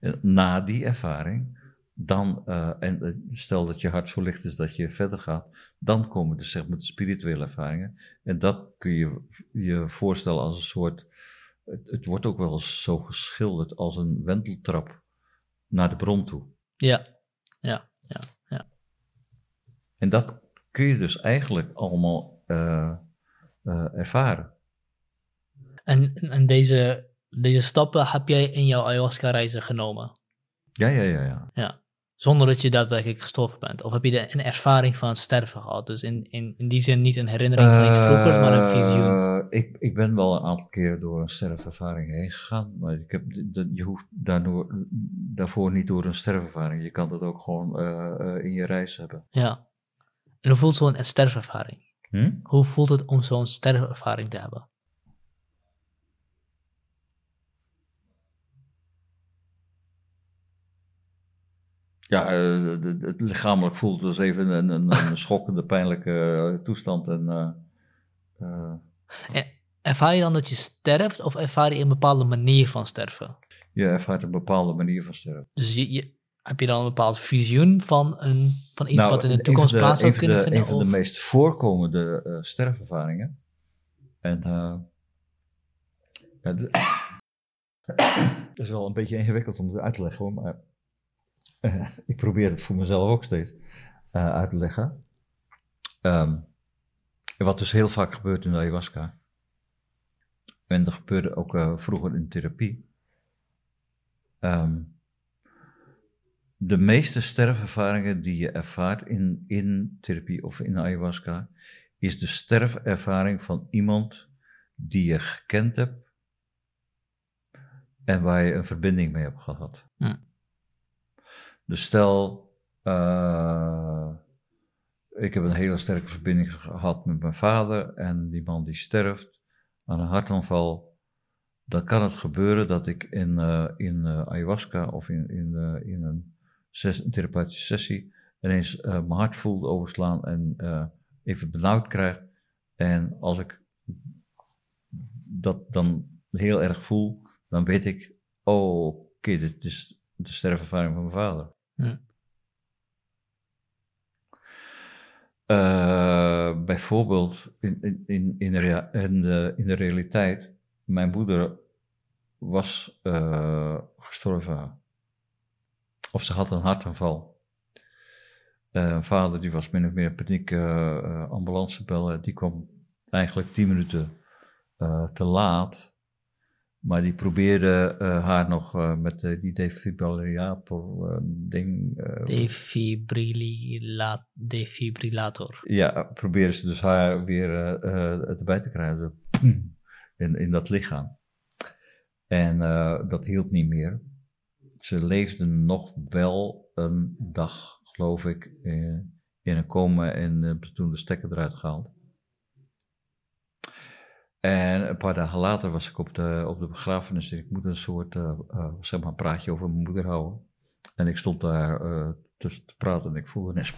Speaker 2: En na die ervaring, dan, uh, en eh, stel dat je hart zo licht is dat je verder gaat, dan komen dus zeg maar de spirituele ervaringen. En dat kun je je voorstellen als een soort, het, het wordt ook wel eens zo geschilderd als een wenteltrap naar de bron toe.
Speaker 1: Ja, ja, ja, ja.
Speaker 2: En dat kun je dus eigenlijk allemaal uh, uh, ervaren.
Speaker 1: En, en deze, deze stappen heb jij in jouw ayahuasca-reizen genomen?
Speaker 2: Ja, ja, ja, ja.
Speaker 1: Ja, zonder dat je daadwerkelijk gestorven bent? Of heb je een ervaring van het sterven gehad? Dus in, in, in die zin niet een herinnering van iets vroegers, maar een visioen?
Speaker 2: Uh, ik, ik ben wel een aantal keer door een sterfervaring heen gegaan, maar ik heb, je hoeft daardoor, daarvoor niet door een sterfervaring. Je kan dat ook gewoon uh, in je reis hebben.
Speaker 1: Ja. En hoe voelt zo'n sterfervaring?
Speaker 2: Hm?
Speaker 1: Hoe voelt het om zo'n sterfervaring te hebben?
Speaker 2: Ja, uh, het lichamelijk voelt als even een, een, een schokkende, pijnlijke uh, toestand. En, uh,
Speaker 1: ervaar je dan dat je sterft of ervaar je een bepaalde manier van sterven?
Speaker 2: Je ervaart een bepaalde manier van sterven.
Speaker 1: Dus je, je, heb je dan een bepaald visioen van, een, van iets nou, wat in de toekomst plaats zou kunnen
Speaker 2: de,
Speaker 1: vinden?
Speaker 2: Een van de meest voorkomende sterfervaringen. En ja, het is wel een beetje ingewikkeld om het uit te leggen hoor, maar uh, ik probeer het voor mezelf ook steeds uh, uit te leggen. Um, wat dus heel vaak gebeurt in de ayahuasca. En dat gebeurde ook uh, vroeger in therapie. Um, de meeste sterfervaringen die je ervaart in, in therapie of in ayahuasca, is de sterfervaring van iemand die je gekend hebt en waar je een verbinding mee hebt gehad.
Speaker 1: Hm.
Speaker 2: Dus stel, uh, ik heb een hele sterke verbinding gehad met mijn vader en die man die sterft aan een hartaanval. Dan kan het gebeuren dat ik in, uh, in uh, ayahuasca of in, in, in een, therapeutische sessie ineens mijn hart voel overslaan en even benauwd krijg. En als ik dat dan heel erg voel, dan weet ik, oh oké, dit is de sterfervaring van mijn vader. Uh, bijvoorbeeld in, in, in, in, de, in, de, realiteit, mijn moeder was uh, gestorven. Of ze had een hartaanval. Uh, vader die was min of meer paniek ambulance bellen. Die kwam eigenlijk tien minuten te laat. Maar die probeerde uh, haar nog uh, met uh, die defibrillator ding.
Speaker 1: Defibrilla defibrillator.
Speaker 2: Ja, probeerde ze dus haar weer erbij te krijgen. in, in dat lichaam. En dat hielp niet meer. Ze leefde nog wel een dag, geloof ik, in een coma en toen de stekker eruit gehaald. En een paar dagen later was ik op de, op de begrafenis en ik moet een soort, uh, uh, zeg maar, praatje over mijn moeder houden. En ik stond daar uh, te, te, praten en ik voelde ineens...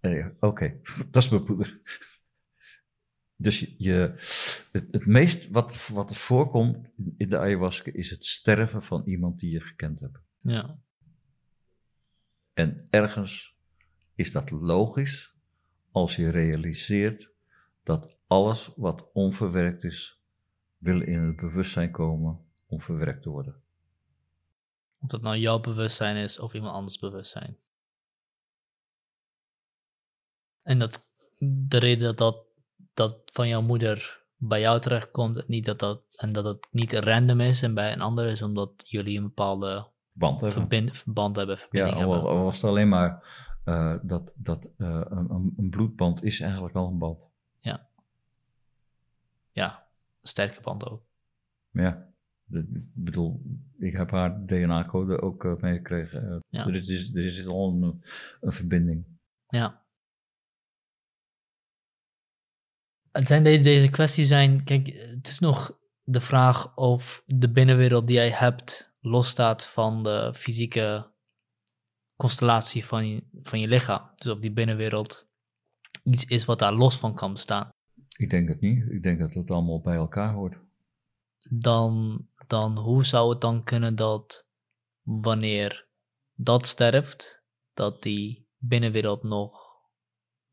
Speaker 2: Oké, okay, dat is mijn moeder. Dus je, het, het, meest wat, wat er voorkomt in de ayahuasca is het sterven van iemand die je gekend hebt.
Speaker 1: Ja.
Speaker 2: En ergens is dat logisch als je realiseert dat alles wat onverwerkt is, wil in het bewustzijn komen om verwerkt te worden.
Speaker 1: Of dat nou jouw bewustzijn is of iemand anders bewustzijn. En dat de reden dat dat, dat van jouw moeder bij jou terechtkomt, niet dat dat, en dat het niet random is en bij een ander is, omdat jullie een bepaalde
Speaker 2: band hebben.
Speaker 1: Verbind, verband hebben, verbinding
Speaker 2: ja, al, was het alleen maar uh, dat, dat uh, een, een bloedband is eigenlijk al een band.
Speaker 1: Ja sterke band ook.
Speaker 2: Ja, ik bedoel, ik heb haar DNA-code ook uh, meegekregen. Uh, ja. Er is, er is al een, een verbinding.
Speaker 1: Ja. Het zijn deze, deze kwesties zijn, kijk, het is nog de vraag of de binnenwereld die jij hebt losstaat van de fysieke constellatie van je, van je lichaam. Dus of die binnenwereld iets is wat daar los van kan bestaan.
Speaker 2: Ik denk het niet. Ik denk dat het allemaal bij elkaar hoort.
Speaker 1: Dan, dan hoe zou het dan kunnen dat wanneer dat sterft, dat die binnenwereld nog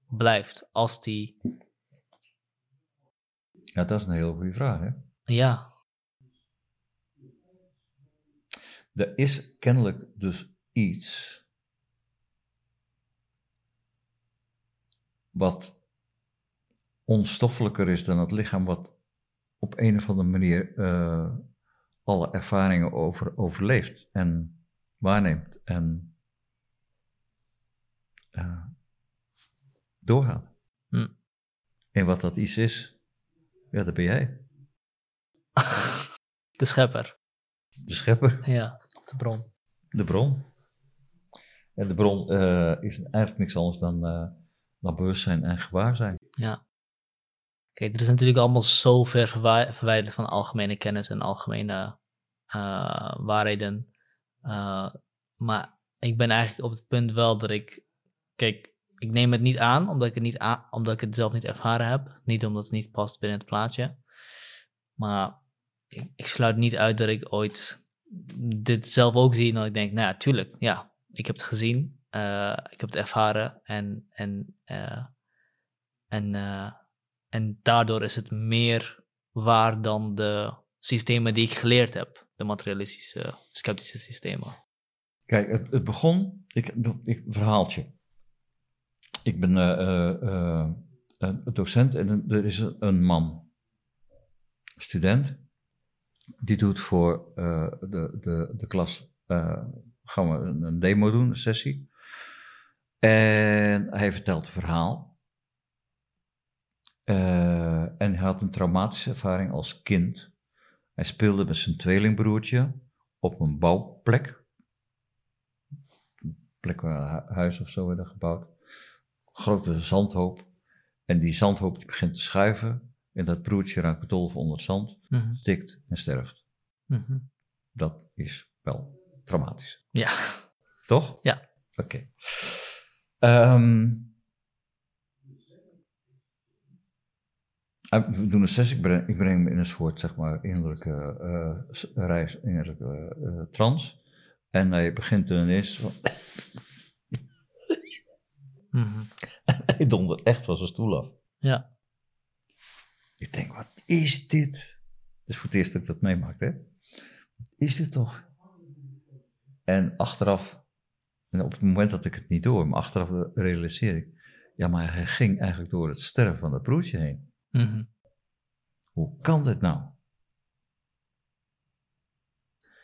Speaker 1: blijft als die.
Speaker 2: Ja, dat is een hele goede vraag, hè?
Speaker 1: Ja.
Speaker 2: Er is kennelijk dus iets wat onstoffelijker is dan het lichaam, wat op een of andere manier uh, alle ervaringen over, overleeft en waarneemt en uh, doorgaat. Hm. En wat dat iets is, ja, dat ben jij.
Speaker 1: De schepper.
Speaker 2: De schepper.
Speaker 1: Ja, de bron.
Speaker 2: De bron. En de bron uh, is eigenlijk niks anders dan, dan bewustzijn en gewaarzijn.
Speaker 1: Ja. Kijk, er is natuurlijk allemaal zo ver verwijderd van algemene kennis en algemene uh, waarheden. Uh, maar ik ben eigenlijk op het punt wel dat ik. Kijk, ik neem het niet aan omdat ik het, niet omdat ik het zelf niet ervaren heb. Niet omdat het niet past binnen het plaatje. Maar ik, sluit niet uit dat ik ooit dit zelf ook zie. En dat ik denk, nou ja, tuurlijk, ja, ik heb het gezien. Uh, ik heb het ervaren. En, en, en en daardoor is het meer waar dan de systemen die ik geleerd heb, de materialistische, sceptische systemen.
Speaker 2: Kijk, het, begon, ik, ik, verhaaltje. Ik ben uh, docent en er is een man, student, die doet voor de, de, de klas, gaan we een, een demo doen, een sessie. En hij vertelt een verhaal. Uh, en hij had een traumatische ervaring als kind. Hij speelde met zijn tweelingbroertje op een bouwplek. Een plek waar huis of zo werden gebouwd. grote zandhoop. En die zandhoop die begint te schuiven. En dat broertje raakt bedolven onder het zand,
Speaker 1: Mhm.
Speaker 2: stikt en sterft.
Speaker 1: Mhm.
Speaker 2: Dat is wel traumatisch.
Speaker 1: Ja.
Speaker 2: Toch?
Speaker 1: Ja.
Speaker 2: Oké. Ehm, eh, we doen een sessie, ik breng, ik breng hem in een soort, zeg maar, innerlijke eh, reis, innerlijke eh, trance. En hij begint ineens, van-
Speaker 1: Mhm.
Speaker 2: hij dondert echt van zijn stoel af.
Speaker 1: Ja.
Speaker 2: Ik denk, wat is dit? Dat is voor het eerst dat ik dat meemaak, hè? Wat is dit toch? En achteraf, en op het moment dat ik het niet door, maar achteraf realiseer ik, ja, maar hij ging eigenlijk door het sterven van dat broertje heen.
Speaker 1: Mhm.
Speaker 2: Hoe kan dit nou?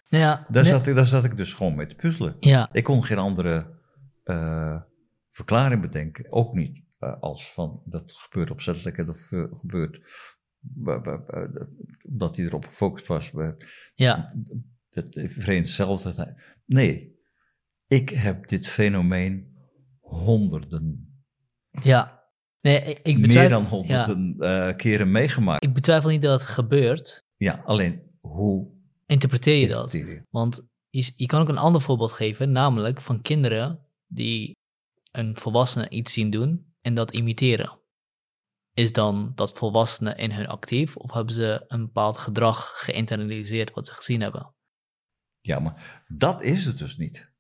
Speaker 1: Ja.
Speaker 2: Daar, zat ik, daar zat ik dus gewoon mee te puzzelen.
Speaker 1: Ja.
Speaker 2: Ik kon geen andere eh, verklaring bedenken. Ook niet eh, als van dat gebeurt opzettelijk en dat eh, gebeurt omdat hij erop gefocust was.
Speaker 1: Ja.
Speaker 2: Dat vreemd zelf. Nee, ik heb dit fenomeen honderden,
Speaker 1: Ja. Nee, ik, ik
Speaker 2: meer
Speaker 1: betwijfel,
Speaker 2: dan honderden eh, keren meegemaakt.
Speaker 1: ik betwijfel niet dat het gebeurt.
Speaker 2: Ja, alleen hoe
Speaker 1: Interpreteer je dat?
Speaker 2: je?
Speaker 1: Want je, je kan ook een ander voorbeeld geven, namelijk van kinderen die een volwassene iets zien doen en dat imiteren. Is dan dat volwassenen in hun actief of hebben ze een bepaald gedrag geïnternaliseerd wat ze gezien hebben?
Speaker 2: Ja, maar dat is het dus niet.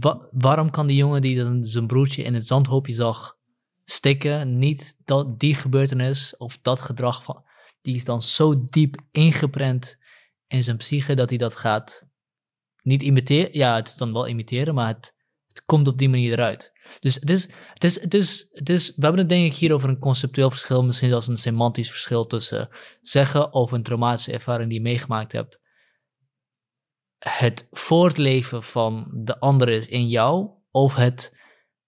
Speaker 1: Wa- waarom kan die jongen die zijn broertje in het zandhoopje zag stikken, niet dat, die gebeurtenis of dat gedrag van, die is dan zo diep ingeprent in zijn psyche dat hij dat gaat niet imiteren. Ja, het is dan wel imiteren, maar het, het komt op die manier eruit. Dus het is, het is, het is, het is, we hebben het denk ik hier over een conceptueel verschil, misschien zelfs een semantisch verschil tussen zeggen over een traumatische ervaring die je meegemaakt hebt het voortleven van de andere in jou of het,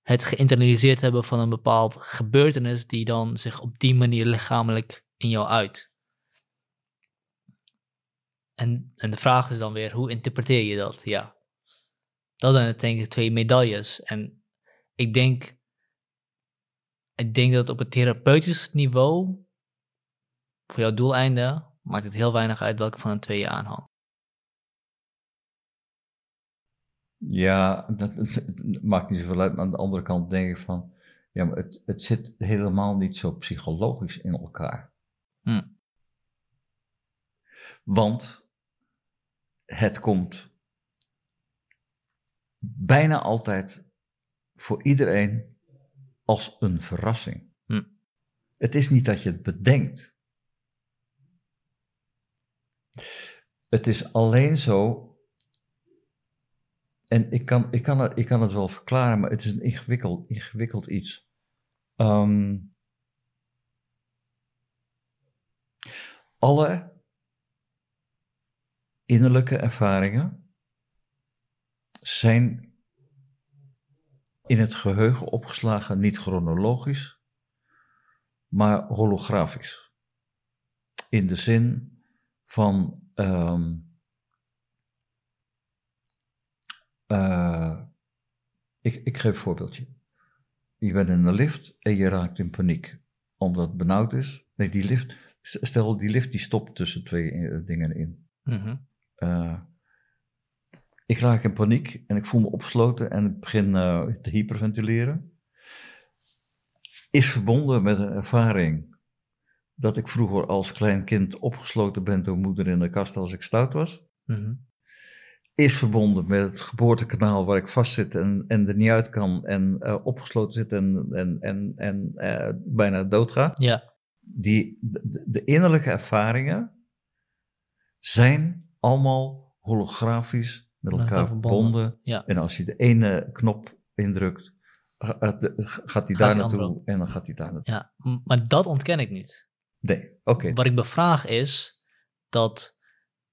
Speaker 1: het geïnternaliseerd hebben van een bepaald gebeurtenis die dan zich op die manier lichamelijk in jou uit. En, en de vraag is dan weer, hoe interpreteer je dat? Ja, dat zijn denk ik twee medailles. En ik denk, ik denk dat op het therapeutisch niveau, voor jouw doeleinden, maakt het heel weinig uit welke van de twee je aanhangt.
Speaker 2: Ja, dat, dat- dat maakt niet zoveel uit. Maar aan de andere kant denk ik van, ja, maar het, het zit helemaal niet zo psychologisch in elkaar.
Speaker 1: Hm.
Speaker 2: Want het komt bijna altijd voor iedereen als een verrassing.
Speaker 1: Hm.
Speaker 2: Het is niet dat je het bedenkt. Het is alleen zo en ik kan, ik, kan het, ik kan het wel verklaren, maar het is een ingewikkeld, ingewikkeld iets. Ehm, alle innerlijke ervaringen zijn in het geheugen opgeslagen, niet chronologisch, maar holografisch. In de zin van. ehm, eh, ik, ik geef een voorbeeldje. Je bent in een lift en je raakt in paniek. Omdat het benauwd is. Nee, die lift. Stel, die lift die stopt tussen twee eh, dingen in.
Speaker 1: Mhm.
Speaker 2: Eh, ik raak in paniek en ik voel me opgesloten en ik begin te hyperventileren. Is verbonden met een ervaring dat ik vroeger als klein kind opgesloten ben door moeder in de kast als ik stout was.
Speaker 1: Mhm.
Speaker 2: Is verbonden met het geboortekanaal waar ik vastzit en, en er niet uit kan en eh, opgesloten zit en, en, en, en eh, bijna doodga.
Speaker 1: Ja,
Speaker 2: Die, de, de innerlijke ervaringen zijn allemaal holografisch met elkaar
Speaker 1: elkaar verbonden.
Speaker 2: verbonden.
Speaker 1: ja.
Speaker 2: En als je de ene knop indrukt, eh, gaat hij
Speaker 1: die
Speaker 2: daar naartoe en dan gaat hij daar naartoe.
Speaker 1: ja. Maar dat ontken ik niet.
Speaker 2: Nee, oké.
Speaker 1: Wat ik bevraag is dat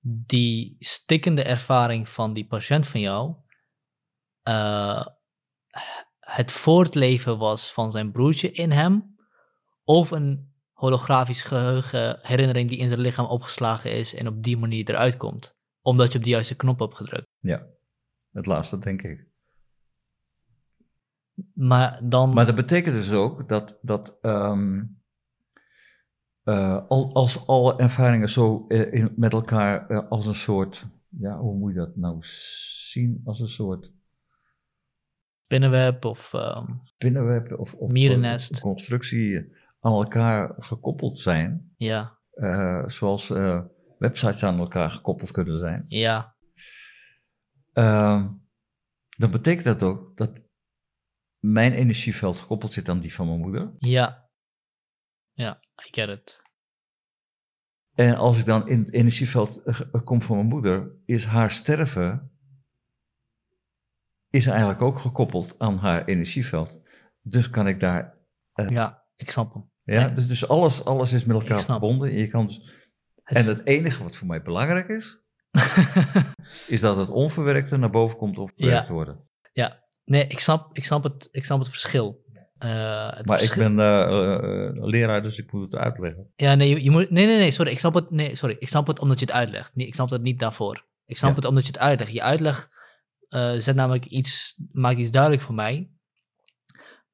Speaker 1: die stikkende ervaring van die patiënt van jou eh, het voortleven was van zijn broertje in hem, of een holografisch geheugen herinnering die in zijn lichaam opgeslagen is en op die manier eruit komt, omdat je op de juiste knop hebt gedrukt.
Speaker 2: Ja, het laatste denk ik.
Speaker 1: Maar dan...
Speaker 2: Maar dat betekent dus ook dat, dat ehm, eh, al, als alle ervaringen zo eh, in, met elkaar eh, als een soort, ja, hoe moet je dat nou zien? Als een soort
Speaker 1: Spinnenweb of
Speaker 2: spinnenweb of, of
Speaker 1: Mierennest.
Speaker 2: constructie aan elkaar gekoppeld zijn,
Speaker 1: ja,
Speaker 2: zoals websites aan elkaar gekoppeld kunnen zijn,
Speaker 1: ja,
Speaker 2: Ehm, dan betekent dat ook dat mijn energieveld gekoppeld zit aan die van mijn moeder.
Speaker 1: ja. Ja, I get it.
Speaker 2: En als ik dan in het energieveld eh, eh, kom van mijn moeder, is haar sterven is eigenlijk ook gekoppeld aan haar energieveld. Dus kan ik daar,
Speaker 1: Ja, ik snap hem.
Speaker 2: ja,
Speaker 1: Ja.
Speaker 2: dus, dus alles, alles is met elkaar verbonden. En, je kan dus,
Speaker 1: Het-
Speaker 2: en het enige wat voor mij belangrijk is, is dat het onverwerkte naar boven komt of verwerkt
Speaker 1: Ja.
Speaker 2: worden.
Speaker 1: nee, ik snap, ik, snap het, ik snap het verschil. Eh,
Speaker 2: Maar ik ben eh, eh, leraar, dus ik moet het uitleggen.
Speaker 1: Ja, nee, je, je moet, nee, nee, nee, sorry. Ik snap het, nee, sorry. Ik snap het omdat je het uitlegt. Nee, ik snap het niet daarvoor. Ik snap
Speaker 2: Ja.
Speaker 1: het omdat je het uitlegt. Je uitleg zet namelijk iets, maakt iets duidelijk voor mij.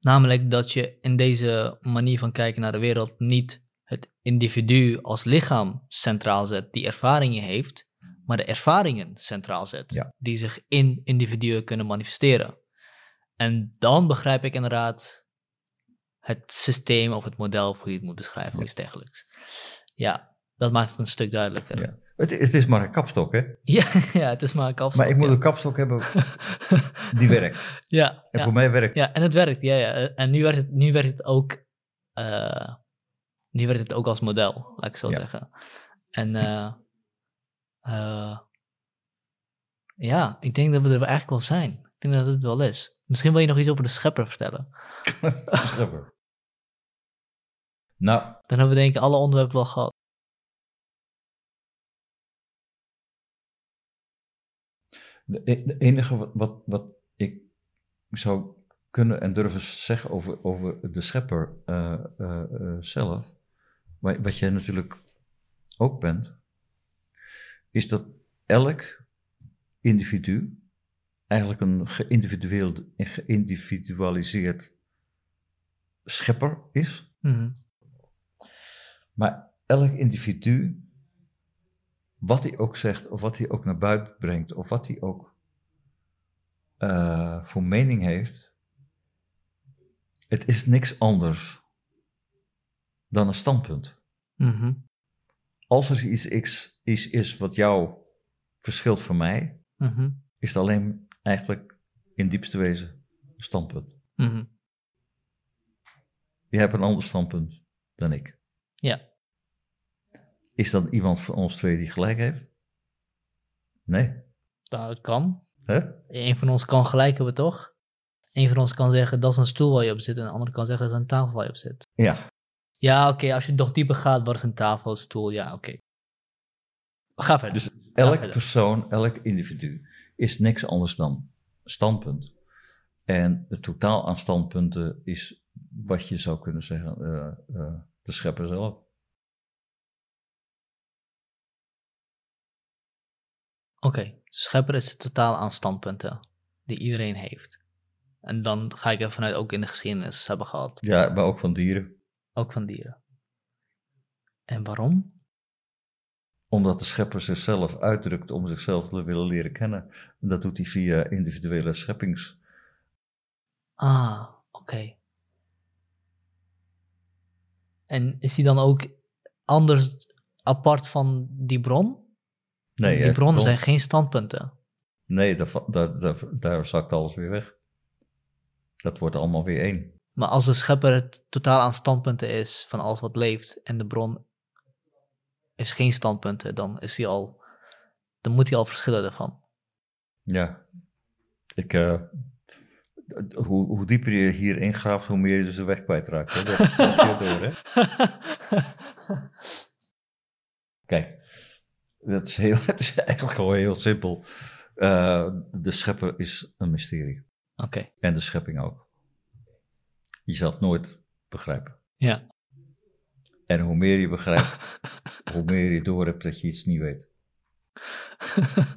Speaker 1: Namelijk dat je in deze manier van kijken naar de wereld niet het individu als lichaam centraal zet die ervaringen heeft, maar de ervaringen centraal zet
Speaker 2: Ja.
Speaker 1: die zich in individuen kunnen manifesteren. En dan begrijp ik inderdaad het systeem of het model, of hoe je het moet beschrijven, of iets dergelijks. Ja, dat maakt het een stuk duidelijker.
Speaker 2: Ja. Het, het is maar een kapstok, hè?
Speaker 1: Ja, ja, het is maar een kapstok.
Speaker 2: Maar ik moet
Speaker 1: ja.
Speaker 2: een kapstok hebben die werkt.
Speaker 1: ja,
Speaker 2: En voor mij werkt
Speaker 1: ja, en het werkt, ja, ja. En nu werkt het, nu werkt het ook, eh, nu werkt het ook als model, laat ik zo zeggen. En eh, eh, ja, ik denk dat we er eigenlijk wel zijn. Ik denk dat het wel is. Misschien wil je nog iets over de schepper vertellen.
Speaker 2: schepper. Nou,
Speaker 1: Dan hebben we denk ik alle onderwerpen wel gehad.
Speaker 2: de, enige wat, wat, wat ik zou kunnen en durven zeggen over, over de schepper eh, eh, eh, zelf, wa- wat jij natuurlijk ook bent, is dat elk individu eigenlijk een geïndividualiseerd schepper is.
Speaker 1: Mhm.
Speaker 2: Maar elk individu, wat hij ook zegt, of wat hij ook naar buiten brengt, of wat hij ook eh, voor mening heeft, het is niks anders dan een standpunt.
Speaker 1: Mhm.
Speaker 2: Als er iets, iets, iets is wat jou verschilt van mij,
Speaker 1: Mhm.
Speaker 2: is het alleen eigenlijk in diepste wezen een standpunt.
Speaker 1: Mhm.
Speaker 2: Je hebt een ander standpunt dan ik.
Speaker 1: Ja.
Speaker 2: Is dat iemand van ons twee die gelijk heeft? Nee.
Speaker 1: Nou, dat kan.
Speaker 2: Hè?
Speaker 1: Een van ons kan gelijk hebben, toch? Een van ons kan zeggen dat is een stoel waar je op zit, en de andere kan zeggen dat is een tafel waar je op zit.
Speaker 2: Ja.
Speaker 1: Ja, oké, als je nog dieper gaat, wat is een tafel, een stoel, ja, oké. Ga verder.
Speaker 2: Dus elk
Speaker 1: verder.
Speaker 2: persoon, elk individu is niks anders dan standpunt. En het totaal aan standpunten is wat je zou kunnen zeggen, eh, eh, de schepper zelf.
Speaker 1: Oké, schepper is het totaal aan standpunten die iedereen heeft. En dan ga ik er vanuit ook in de geschiedenis hebben gehad,
Speaker 2: Ja, maar ook van dieren.
Speaker 1: ook van dieren. En waarom?
Speaker 2: Omdat de schepper zichzelf uitdrukt om zichzelf te willen leren kennen. En dat doet hij via individuele scheppings.
Speaker 1: Ah, oké. En is die dan ook anders apart van die bron?
Speaker 2: Nee,
Speaker 1: die bronnen
Speaker 2: bron-
Speaker 1: zijn geen standpunten.
Speaker 2: Nee, daar, daar, daar, daar zakt alles weer weg. Dat wordt allemaal weer één.
Speaker 1: Maar als de schepper het totaal aan standpunten is van alles wat leeft en de bron is geen standpunten, dan is hij al, dan moet hij al verschillen ervan.
Speaker 2: Ja. Ik, eh, hoe, hoe dieper je hierin graaft, hoe meer je dus de weg kwijtraakt. Hè? Dat dat heb je door, hè? Kijk, dat is heel, het is eigenlijk gewoon heel simpel. Eh, de schepper is een mysterie.
Speaker 1: Oké,
Speaker 2: En de schepping ook. Je zal het nooit begrijpen.
Speaker 1: ja.
Speaker 2: En hoe meer je begrijpt, hoe meer je door hebt dat je iets niet weet.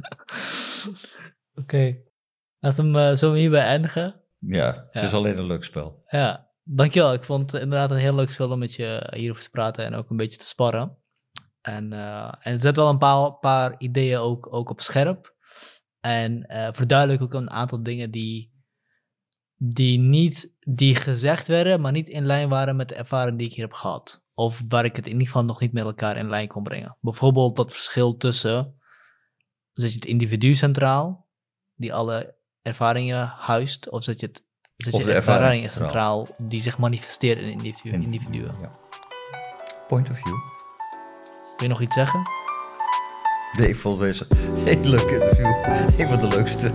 Speaker 1: Oké. Laten we hem eh, zo hierbij eindigen.
Speaker 2: ja, het is alleen een leuk spel.
Speaker 1: Ja, dankjewel. Ik vond het inderdaad een heel leuk spel om met je hierover te praten en ook een beetje te sparren. En, uh, en het zet wel een paar, paar ideeën ook, ook op scherp. En uh, verduidelijk ook een aantal dingen die, die, niet, die gezegd werden, maar niet in lijn waren met de ervaring die ik hier heb gehad. Of waar ik het in ieder geval nog niet met elkaar in lijn kon brengen. Bijvoorbeeld dat verschil tussen, zet je het individu centraal, die alle ervaringen huist, of zet je, het, zet je de ervaringen centraal, die zich manifesteren in individu, individuen. Ja.
Speaker 2: Point of view.
Speaker 1: Wil je nog iets zeggen?
Speaker 2: Nee, ik vond deze een heel leuk interview. Een van de leukste.